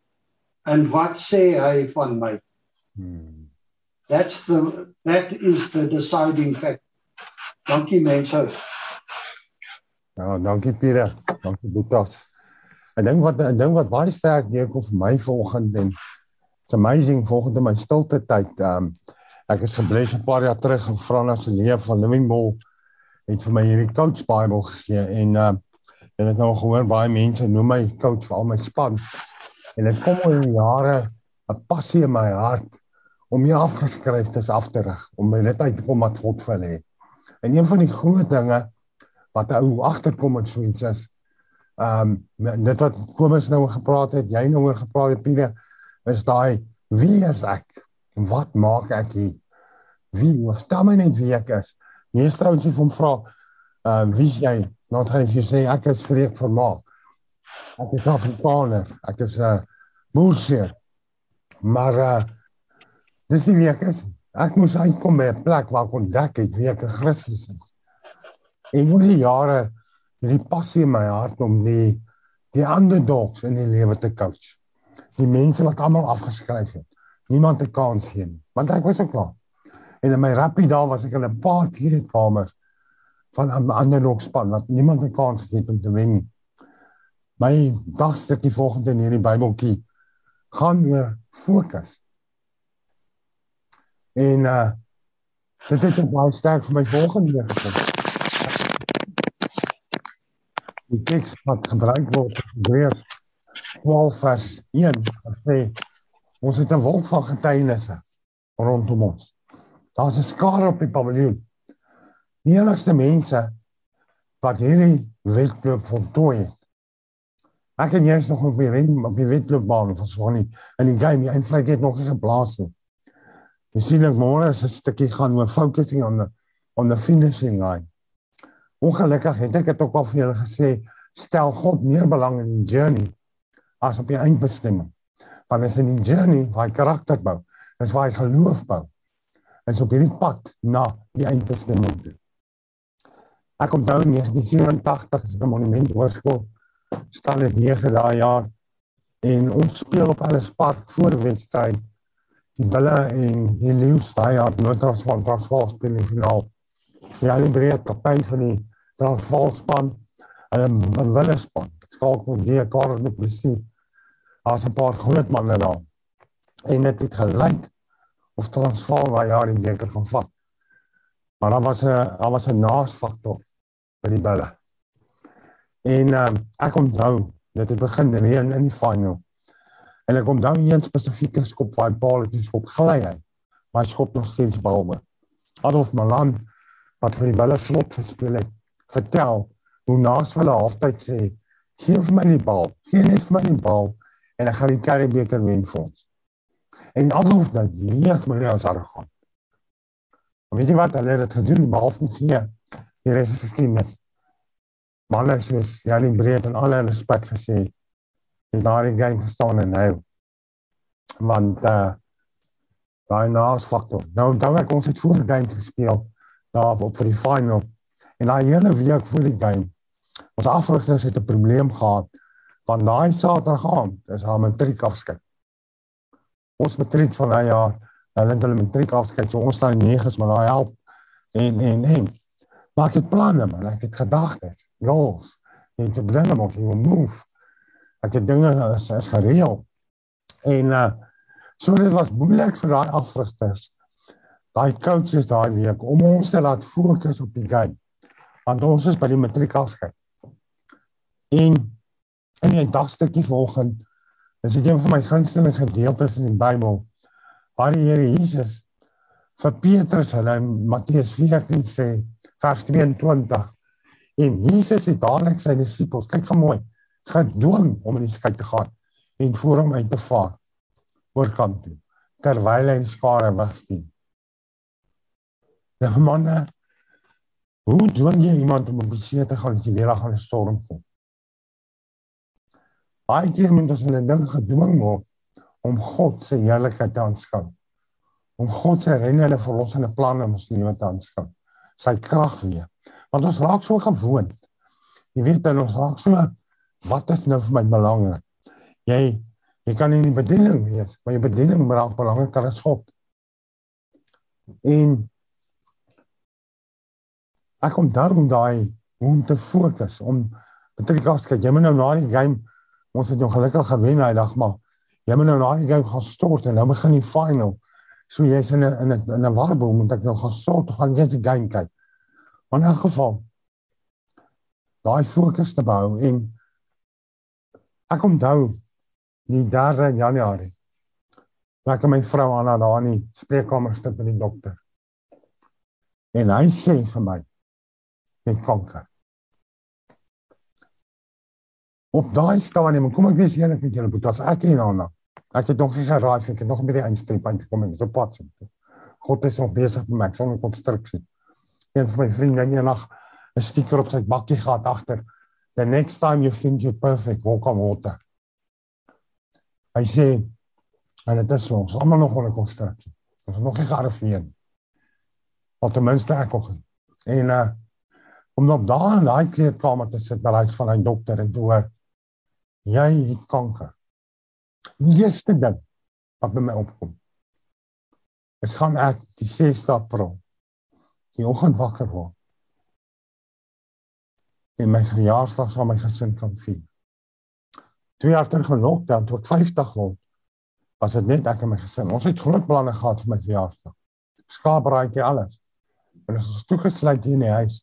en wat sê hy van my. Hmm. That's the that is the deciding factor. Dankie mense. Ja, dankie Pieter. Dankie Boetas. Ek dink wat 'n ding wat baie sterk neerkom vir my vanoggend en it's amazing vanoggend in my stilte tyd. Um ek is gebleef 'n paar jaar terug in Frans se leef van Living Bull en vir my hierdie coach Bible gegee en uh en ek nou gehoor baie mense noem my coach vir al my span. En dit kom oor jare 'n passie in my hart om my afgeskryfdes af te rig, om my net uit te kom wat God vir hulle het. En een van die groot dinge wat ou agterkom met so iets is ehm um, dit wat Kobus nou gepraat het, jy nou oor gepraat het Pieter, is daai wie is ek? Wat maak ek hier? Wie staan my net wie ek is? Nie strountjie van vra ehm wie jy? Nou gaan jy sê ek is vreek vermaak. Ek is Afrikaner. Ek is 'n uh, moesie. Maar uh dis nie wie ek is nie. Ek moes uitkom by 'n plek waar ek ontdek het wie ek in Christus is. En hoe die jare hierdie passie in my hart om die die ander dogs in die lewe te coach. Die mense wat almal afgeskryf het. Niemand 'n kans gee nie. Want ek was ook klaar. En in my rappie daar was ek in 'n paar kleedkamers van 'n ander lokspan wat niemand 'n kans gegee het om te wen nie. My dagstukkie volgende in hierdie Bybeltjie gaan oor fokus. En uh dit het baie sterk vir my volgende gekom. Die teks wat gebruik word in Hebreërs 12 vers 1 sê ons het 'n wolk van getuienisse rondom ons. Daar's 'n skare op die paviljoen. Die enigste mense wat hierdie wedloop voltooi het. Ek en jy is nog op die ren op die wedloopbaan van Swannie in die game, die eindvlak het nog nie geplaas nie. Jy sien ek môre 'n stukkie gaan oor focusing on the on the finishing line. Ongelukkig het ek dit ook al vir julle gesê, stel God meer belang in die journey as op die eindbestemming. Want as in die journey waar jy karakter bou, is waar jy geloof bou. Is op hierdie pad na die eindbestemming toe. Ek in 1987 as 'n monument hoërskool staan dit 9 dae jaar en ons speel op alles park voor wedstryd die Bulle en die Lions daai het Noordras van Transvaal speel in finaal. Ja, die breed kaptein van die Transvaal span en 'n Bulle span. Skalk met die kar met plesie. As 'n paar groot manne daar. En dit het gelyk of Transvaal daai jaar die beker van vat. Maar dan was 'n daar was 'n naasfaktor by die Bulle. En um, ek onthou dit het begin reën in die final. En ek kom dan een spesifieke skop waar het geskop gly hy. Maar hy skop nog steeds bal met. Adolf Malan wat vir die Bulle slot gespeel het, vertel hoe naas hulle halftyd sê, "Gee vir my die bal. Gee net vir my die bal en ek gaan die Currie beker wen vir ons." En Adolf dan lees my nou as arrogant. Maar weet jy wat hulle het gedoen behalwe? Die res is geskiedenis. Manne soos Janie Breed en alle respek gesê, in daardie game gestaan en nou want uh daai naasfaktor. Nou dan ek ons het voor die game gespeel daar op vir die final. En daai hele week voor die game ons afrigters het 'n probleem gehad want daai Saterdag aand is haar matriek afskeid. Ons matriek van daai jaar, hulle het hulle matriek afskeid, so ons staan neges maar daai help en en en. Maak dit planne man, ek het gedagtes, goals, en te blinne moet jy move ek het dinge is, is gereël. En uh so dit was moeilik vir daai afrigters. Daai coaches daai week om ons te laat fokus op die game. Want ons is by die matriek afskeid. En in die dagstukkie volgende is dit een van my gunsteling gedeeltes in die Bybel waar die Here Jesus vir Petrus hulle in Matteus 14 sê vers 22 en Jesus het dadelik sy disippels kyk gou mooi gedwing om in die skei te gaan en voor hom uit te vaar oor kant toe terwyl hy skare wegsteek. Ja manne, hoe dwing jy iemand om op die see te gaan as jy weer aan 'n storm kom? Baie keer moet ons 'n ding gedwing word om God se heerlikheid te aanskou. Om God se reddende verlossende planne in ons lewe te aanskou. Sy krag weer. Want ons raak so gewoond. Jy weet dan ons raak so wat is nou vir my belangrik? Jy jy kan in die bediening wees, maar jou bediening raak belangriker as God. En ek kom daarom daai om te fokus om betrek as jy moet nou na die game ons het jou gelukkig gewen daai dag maar jy moet nou na die game gaan stort en nou begin die final. So jy's in 'n in 'n in 'n warboel moet ek nou gaan stort gaan jy die game kyk. Maar in elk geval daai fokus te bou en Ek onthou die 3 Januarie. Ek en my vrou Anna daar in die spreekkamer stap met die dokter. En hy sê vir my net kanker. Op daai stadium, kom ek wees eerlik met julle, as ek en Anna, ek het nog nie geraai ek het nog met die eindstreep gekom en so pad so. God is nog besig met my sonder konstruksie. Een van my vriende het eendag 'n stiker op sy bakkie gehad agter the next time you think you're perfect, walk on water. Hy sê en dit is ons almal nog onder konstruksie. Ons nog nie gearriveer nie. Al ten minste ek nog. En uh om dan daar in daai kleedkamer te sit by hy van 'n dokter en toe jy het kanker. Die eerste ding wat by my opkom. Is gaan ek die 6de April die oggend wakker word en my verjaarsdag met my gesin kan vier. Twee jaar terug in lockdown tot 50 word. Was dit net ek en my gesin. Ons het groot planne gehad vir my verjaarsdag. Skaapraadjie alles. En ons is toegesluit hier in die huis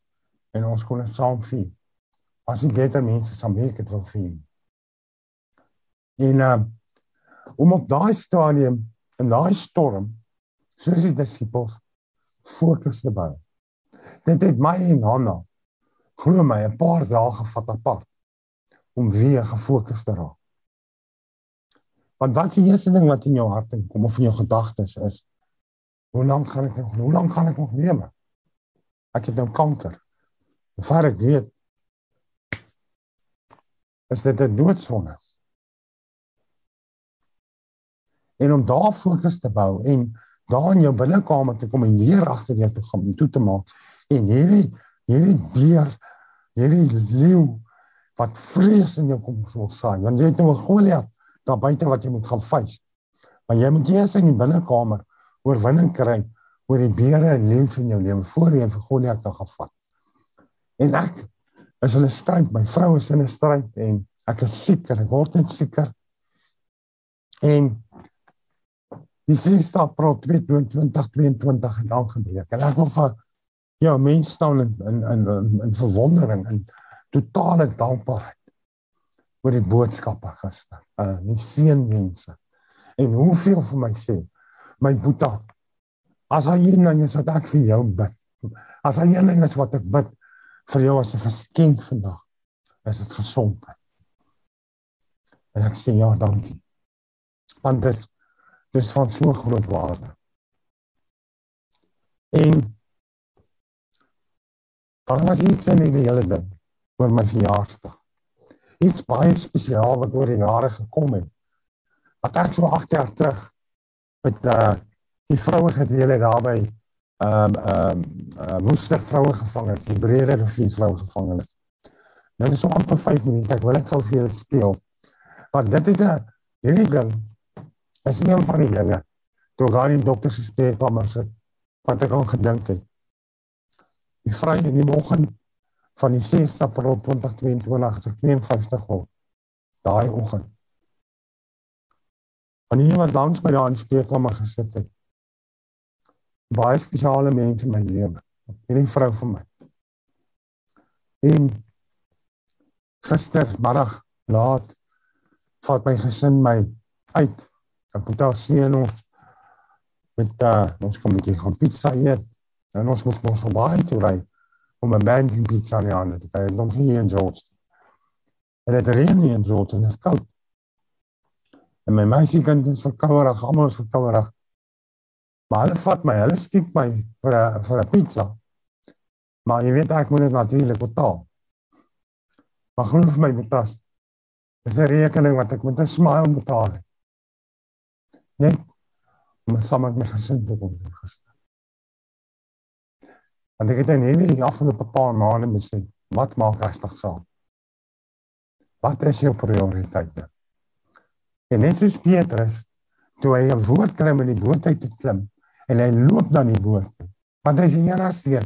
en ons kon saam vier. As jy beter mense saam week het wil vier. En uh, om op daai stadium in daai storm soos die disippels fokus te bou. Dit het my en Hanna glo my 'n paar dae gevat apart om weer gefokus te raak. Want wat is die eerste ding wat in jou hart kom of in jou gedagtes is? Hoe lank gaan ek nog? Hoe lank gaan ek nog lewe? Ek het nou kanker. Waar ek weet is dit 'n doodsvonnis. En om daar fokus te bou en daar in jou binnekamer te kom en weer agter jou te gaan toe te maak en hierdie hierdie beer hierdie leeu wat vrees in jou kom vol saai want jy het nou 'n Goliat daar buite wat jy moet gaan vys maar jy moet eers in die binnekamer oorwinning kry oor die beere en leeu in jou lewe voor jy vir Goliat kan gaan vat. En ek is in 'n stryd my vrou is in 'n stryd en ek is siek en ek word net sieker. En die 6 April 2022 het al gebeur en ek wil vir ja, mense staan in in in in, in verwondering en totale dankbaarheid oor die boodskappe gister. Uh die seën mense. En hoeveel vir my sê, my Boeta, as hy een ding is wat ek vir jou bid. As hy een ding is wat ek bid vir jou as 'n geskenk vandag, is dit gesondheid. En ek sê ja, dankie. Want dit dis van so groot waarde. En Daar was iets in die hele ding oor my verjaarsdag. Iets baie spesiaal wat oor die jare gekom het. Wat ek so 8 jaar terug met uh die vroue gedeel het daarby ehm um, ehm um, uh, moester vroue gevang het, die breëre rivier vroue gevang het. Nou dis so amper 5 minute, ek wil net gou vir julle speel. Want dit is 'n hierdie ding is nie een van die dinge toe gaan die dokter se spreekkamer sit wat ek al gedink het die vry in die oggend van die 6 April 2022 as ek 52 word. Daai oggend. En iemand langs my daar in spreekkamer gesit het. Baie spesiale mense in my lewe. Hierdie vrou vir my. En gister middag laat vat my gesin my uit. Ek moet daar sien ons met uh, ons kom net gaan pizza eet En ons moet ons verbaai toe ry om 'n band in pizza aan te kry. Ons hier in George. En dit reën nie in George en dit is koud. En my meisie kind is verkouerig, almal is verkouerig. Maar hulle vat my, hulle skiet my vir 'n vir 'n pizza. Maar jy weet ek moet dit natuurlik betaal. Maar glo vir my betas. Dis 'n rekening wat ek met 'n smile betaal. Net om saam met my gesin te kom gister. Want ek het in hierdie afgelope paar maande besef, wat maak regtig saak? Wat is jou prioriteite? En net soos Petrus, toe hy 'n woord kry in die boot uit te klim en hy loop dan die boot. Want hy is die enigste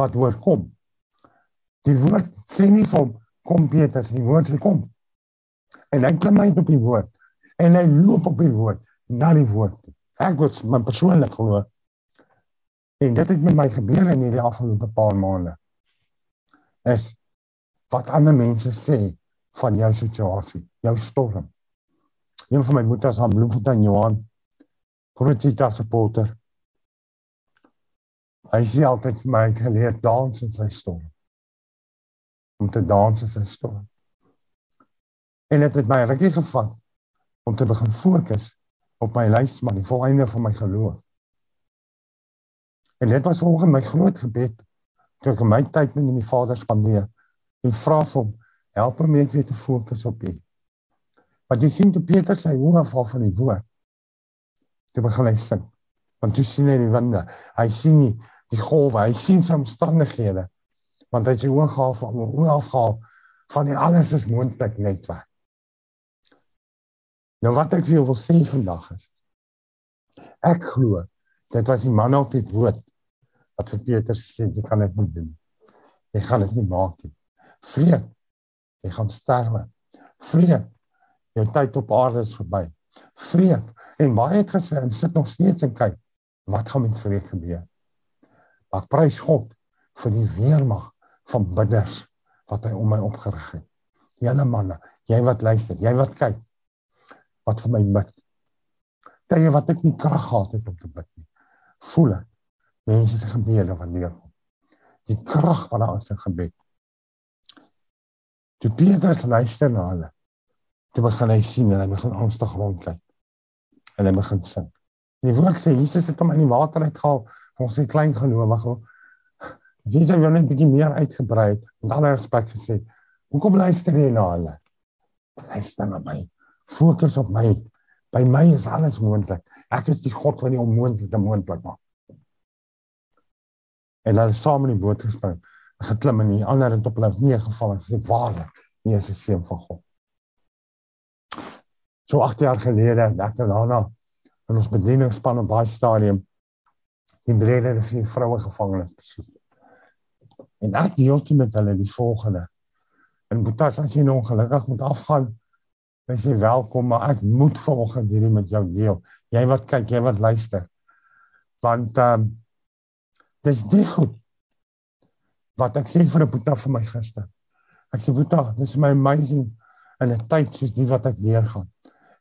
wat woord kom. Die woord sê nie vir kom Petrus, die woord sê kom. En hy klim uit op die woord en hy loop op die woord na die woord. Ek word my persoonlik glo En dit het met my gebeur in hierdie afgelope paar maande. Is wat ander mense sê van jou situasie, jou storm. Een van my moeders aan Bloemfontein Johan, Grootjita supporter. Hy sê altyd vir my geleer dans in sy storm. Om te dans in sy storm. En dit het my rukkie gevat om te begin fokus op my maar die volgende van my geloof. En dit was volgens my groot gebed toe ek my tyd met my Vader spandeer en vra vir hom help my net weer te fokus op U. Want jy sien toe Petrus hy hoor val van die woord. Toe begin hy sing. Want jy sien hy die winde. Hy sien nie die golwe, hy sien sy omstandighede. Want hy sê hoe gaan van hoe afhaal van die alles is moontlik net wat. Nou wat ek vir jou wil sê vandag is ek glo dit was die man op die boot wat vir Petrus sê jy kan dit nie doen. Jy gaan dit nie maak nie. Vreek. Jy gaan sterwe. Vreek. Jou tyd op aarde is verby. Vreek. En baie het gesê en sit nog steeds en kyk wat gaan met vreek gebeur. Maar prys God vir die weermag van bidders wat hy om my opgerig het. Julle manne, jy wat luister, jy wat kyk, wat vir my bid. Tye wat ek nie krag gehad het om te bid nie. Voel ek mense se gebede wat neerkom. Die krag van daai se gebed. Toe Petrus luister na hulle, toe begin hy sien en hy begin angstig rondkyk. En hy begin sing. Die woord sê Jesus het hom in die water uitgehaal. Ons het klein gelowige. Jesus het net 'n bietjie meer uitgebrei en alle respek gesê. Hoekom luister jy na hulle? Luister na my. Fokus op my. By my is alles moontlik. Ek is die God wat die onmoontlike moontlik maak. En hulle saam in die boot gespring, geklim en die ander het op hulle knieë geval en gesê waarlik, nie is 'n seun van God. So 8 jaar gelede, ek het daarna in ons bedieningspan op baie stadium die brede en vier vroue gevangenes besoek. En ek toe met hulle die volgende. En Boetas, as jy nou ongelukkig moet afgaan, dan jy welkom, maar ek moet volgens hierdie met jou deel. Jy wat kyk, jy wat luister. Want ehm Dis nie goed. Wat ek sê vir 'n boeta vir my gister. Ek sê boeta, dis my amazing in 'n tyd soos die wat ek hier gaan.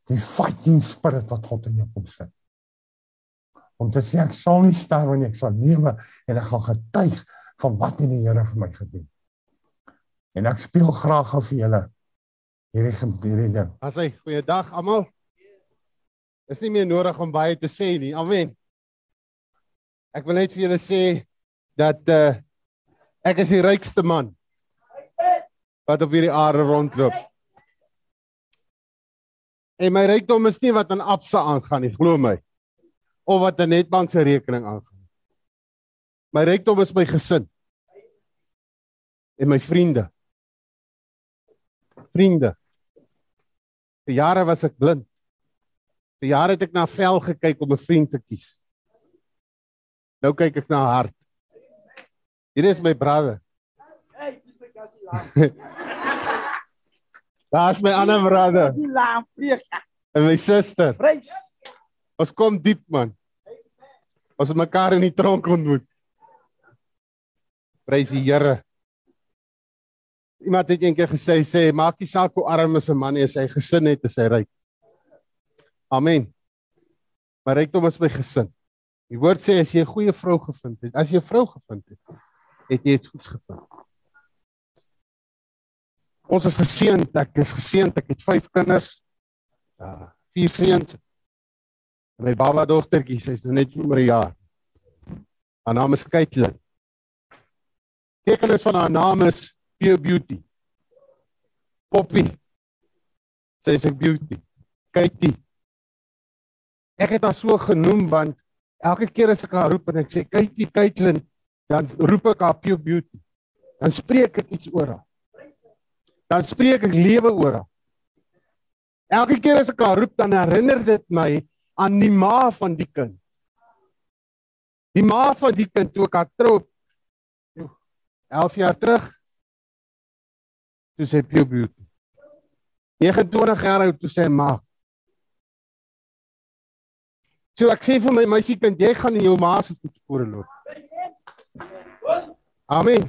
Die fighting spirit wat God in jou kom sit. Om te sê ek sal nie sterf nie, ek sal lewe en ek gaan getuig van wat die Here vir my gedoen. En ek speel graag gou vir julle hierdie hierdie ding. As hy goeiedag almal. Is nie meer nodig om baie te sê nie. Amen. Ek wil net vir julle sê dat uh ek is die rykste man wat op hierdie aarde rondloop. En my rykdom is nie wat aan Absa aangaan nie, glo my. Of wat 'n netbank se rekening aangaan. My rykdom is my gesin. En my vriende. Vriende. Vir jare was ek blind. Vir jare het ek na vel gekyk om 'n vriend te kies. Nou kyk ek na hart. Hier is my brother. Hey, dis my kassie laat. Daar's my ander brother. Dis laat preek. En my suster. Prys. Ons kom diep man. Ons het mekaar in die tronk ontmoet. Prys die Here. Iemand het eendag gesê sê maak nie saak hoe arm is 'n man as hy gesin het, is hy ryk. Amen. Maar rykdom is my gesin. Die woord sê as jy 'n goeie vrou gevind het, as jy 'n vrou gevind het, het jy dit goed gevind. Ons is geseënd, ek is geseënd, ek het 5 kinders. Ja, vier seuns. My baba dogtertjie, sy's nou net oor 'n jaar. Haar naam is Caitlin. Tekenis van haar naam is Pure Beauty. Poppy. Sy's 'n beauty. Katie. Ek het haar so genoem want Elke keer as ek haar roep en ek sê Katie Caitlin, dan roep ek haar Pure Beauty. Dan spreek ek iets oor haar. Dan spreek ek lewe oor haar. Elke keer as ek haar roep dan herinner dit my aan die ma van die kind. Die ma van die kind toe ek haar trou 11 jaar terug. Toe sê Pure Beauty. 29 jaar oud toe sê ma So ek sê vir my meisiekind, jy gaan in jou ma se voetspore loop. Amen.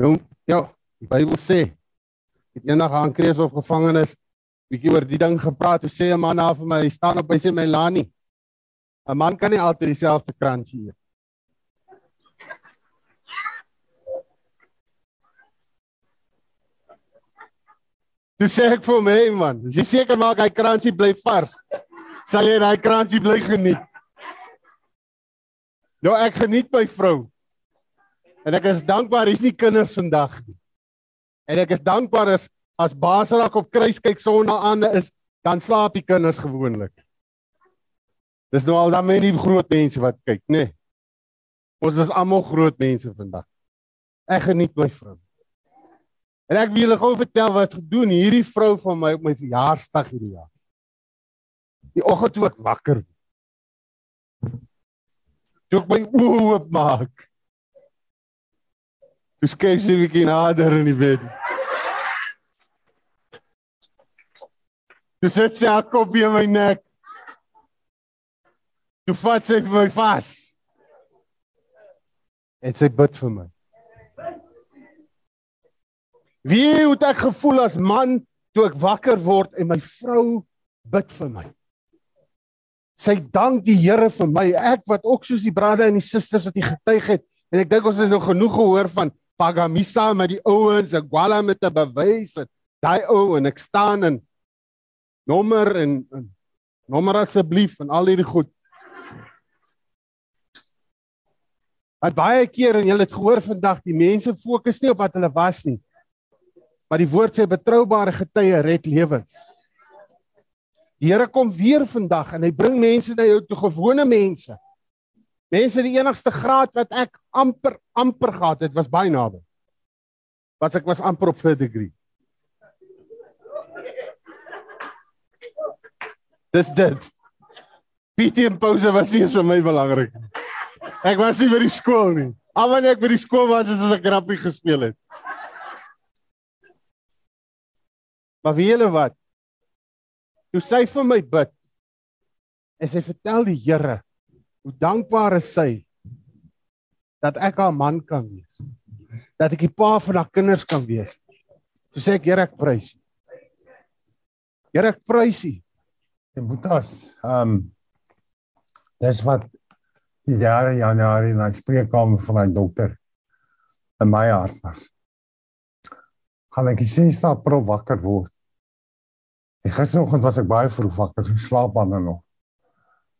Nou, ja, die Bybel sê het eendag aan Krees of gevangenes bietjie oor die ding gepraat. Hoe sê 'n man na vir my, hy staan op by sy my lani. 'n Man kan nie altyd dieselfde kransie eet. Toe sê ek vir my man, as jy seker maak hy kransie bly vars, sal jy daai kransie bly geniet. Nou ek geniet my vrou. En ek is dankbaar hier's nie kinders vandag nie. En ek is dankbaar as as Basrak op kruis kyk sonder aan is, dan slaap die kinders gewoonlik. Dis nou al dan my nie groot mense wat kyk, nê. Nee. Ons is almal groot mense vandag. Ek geniet my vrou. En ek wil julle gou vertel wat gedoen hierdie vrou van my op my verjaarsdag hierdie jaar. Die oggend toe ek wakker toe ek my oë oop maak. Toe skep sy 'n bietjie nader in die bed. Toe sit sy haar kop in my nek. Toe vat sy my vas. En sy bid vir my. Wie het ek gevoel as man toe ek wakker word en my vrou bid vir my? Sy dank die Here vir my. Ek wat ook soos die brade en die susters wat hy getuig het en ek dink ons het nog genoeg gehoor van Pagamisa met die ouens, Gwala met 'n bewys. Daai ou en ek staan in nommer en, en nommer asseblief en al hierdie goed. Wat baie keer en julle het gehoor vandag, die mense fokus nie op wat hulle was nie. Maar die woord sê betroubare getuie red lewens. Die Here kom weer vandag en hy bring mense na jou toe gewone mense. Mense die enigste graad wat ek amper amper gehad het was baie naby. Was ek was amper op third degree. Dis dit. PT en pouse was nie eens vir my belangrik nie. Ek was nie by die skool nie. Al wanneer ek by die skool was, is as ek rappie gespeel het. Maar wie julle wat? Toe sy vir my bid en sy vertel die Here hoe dankbaar is sy dat ek haar man kan wees. Dat ek die pa van haar kinders kan wees. Toe sê ek Here ek prys U. Here ek prys U. En Boetas, ehm um, dis wat die jare Januarie na spreekkamer van my dokter in my hart was. Gaan ek sê sta pro wakker word. En gisteroggend was ek baie vroeg wakker, so slaap aan nog.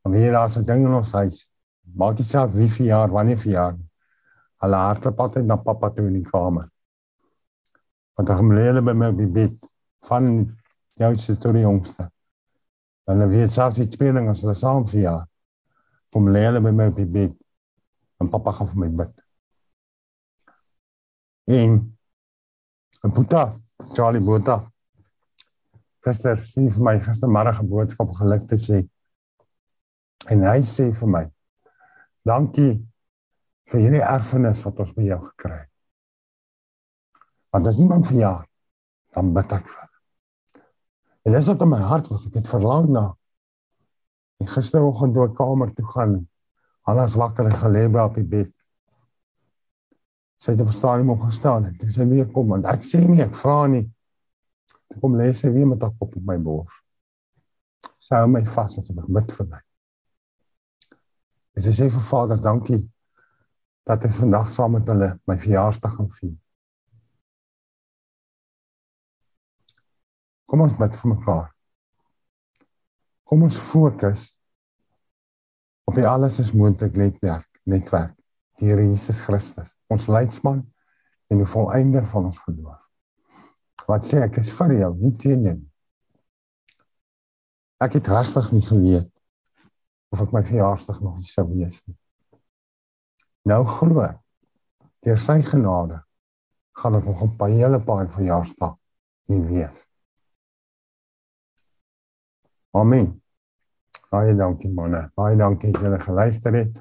En hier daar's 'n ding in ons huis. Maak jy self wie verjaar, wanneer verjaar. Hulle hardloop altyd na pappa toe in die kamer. Want gaan lê hulle by my op die bed van jou se tot die jongste. Dan weet selfs die tweeling as hulle saam verjaar kom lê hulle by my op die bed en pappa gaan vir my bid. En en Boeta, Charlie Boeta. Gister sien vir my gistermiddag 'n boodskap geluk te sê. En hy sê vir my: "Dankie vir hierdie erfenis wat ons by jou gekry het." Want as iemand vir jaar dan bid ek vir. En dis wat in my hart was, ek het verlang na En gisteroggend toe ek kamer toe gaan, alles wakker en gelê by op die bed. Sy het op stadium opgestaan en sy weer kom want ek sê nie ek vra nie. Kom lê sy weer met haar kop op my bors. Sy hou my vas as ek bid vir my. En sy sê vir Vader, dankie dat ek vandag saam met hulle my verjaarsdag kan vier. Kom ons bid vir mekaar. Kom ons fokus op die alles is moontlik netwerk, netwerk. Here Jesus Christus, ons leidsman en die volëinder van ons geloof. Wat sê ek is vir jou, nie teen jou nie. Ek het regtig nie geweet of ek my verjaarsdag nog sou wees nie. Nou glo deur sy genade gaan ek nog 'n paar hele paar verjaarsdag hier wees. Amen. Baie dankie manne. Baie dankie dat julle geluister het.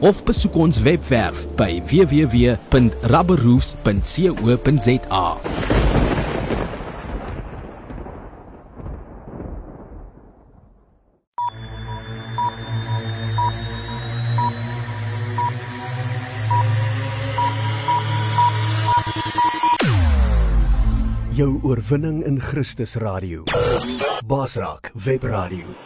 of besoek ons webwerf by www.rubberroofs.co.za. Jou oorwinning in Christus radio. Basraak web radio.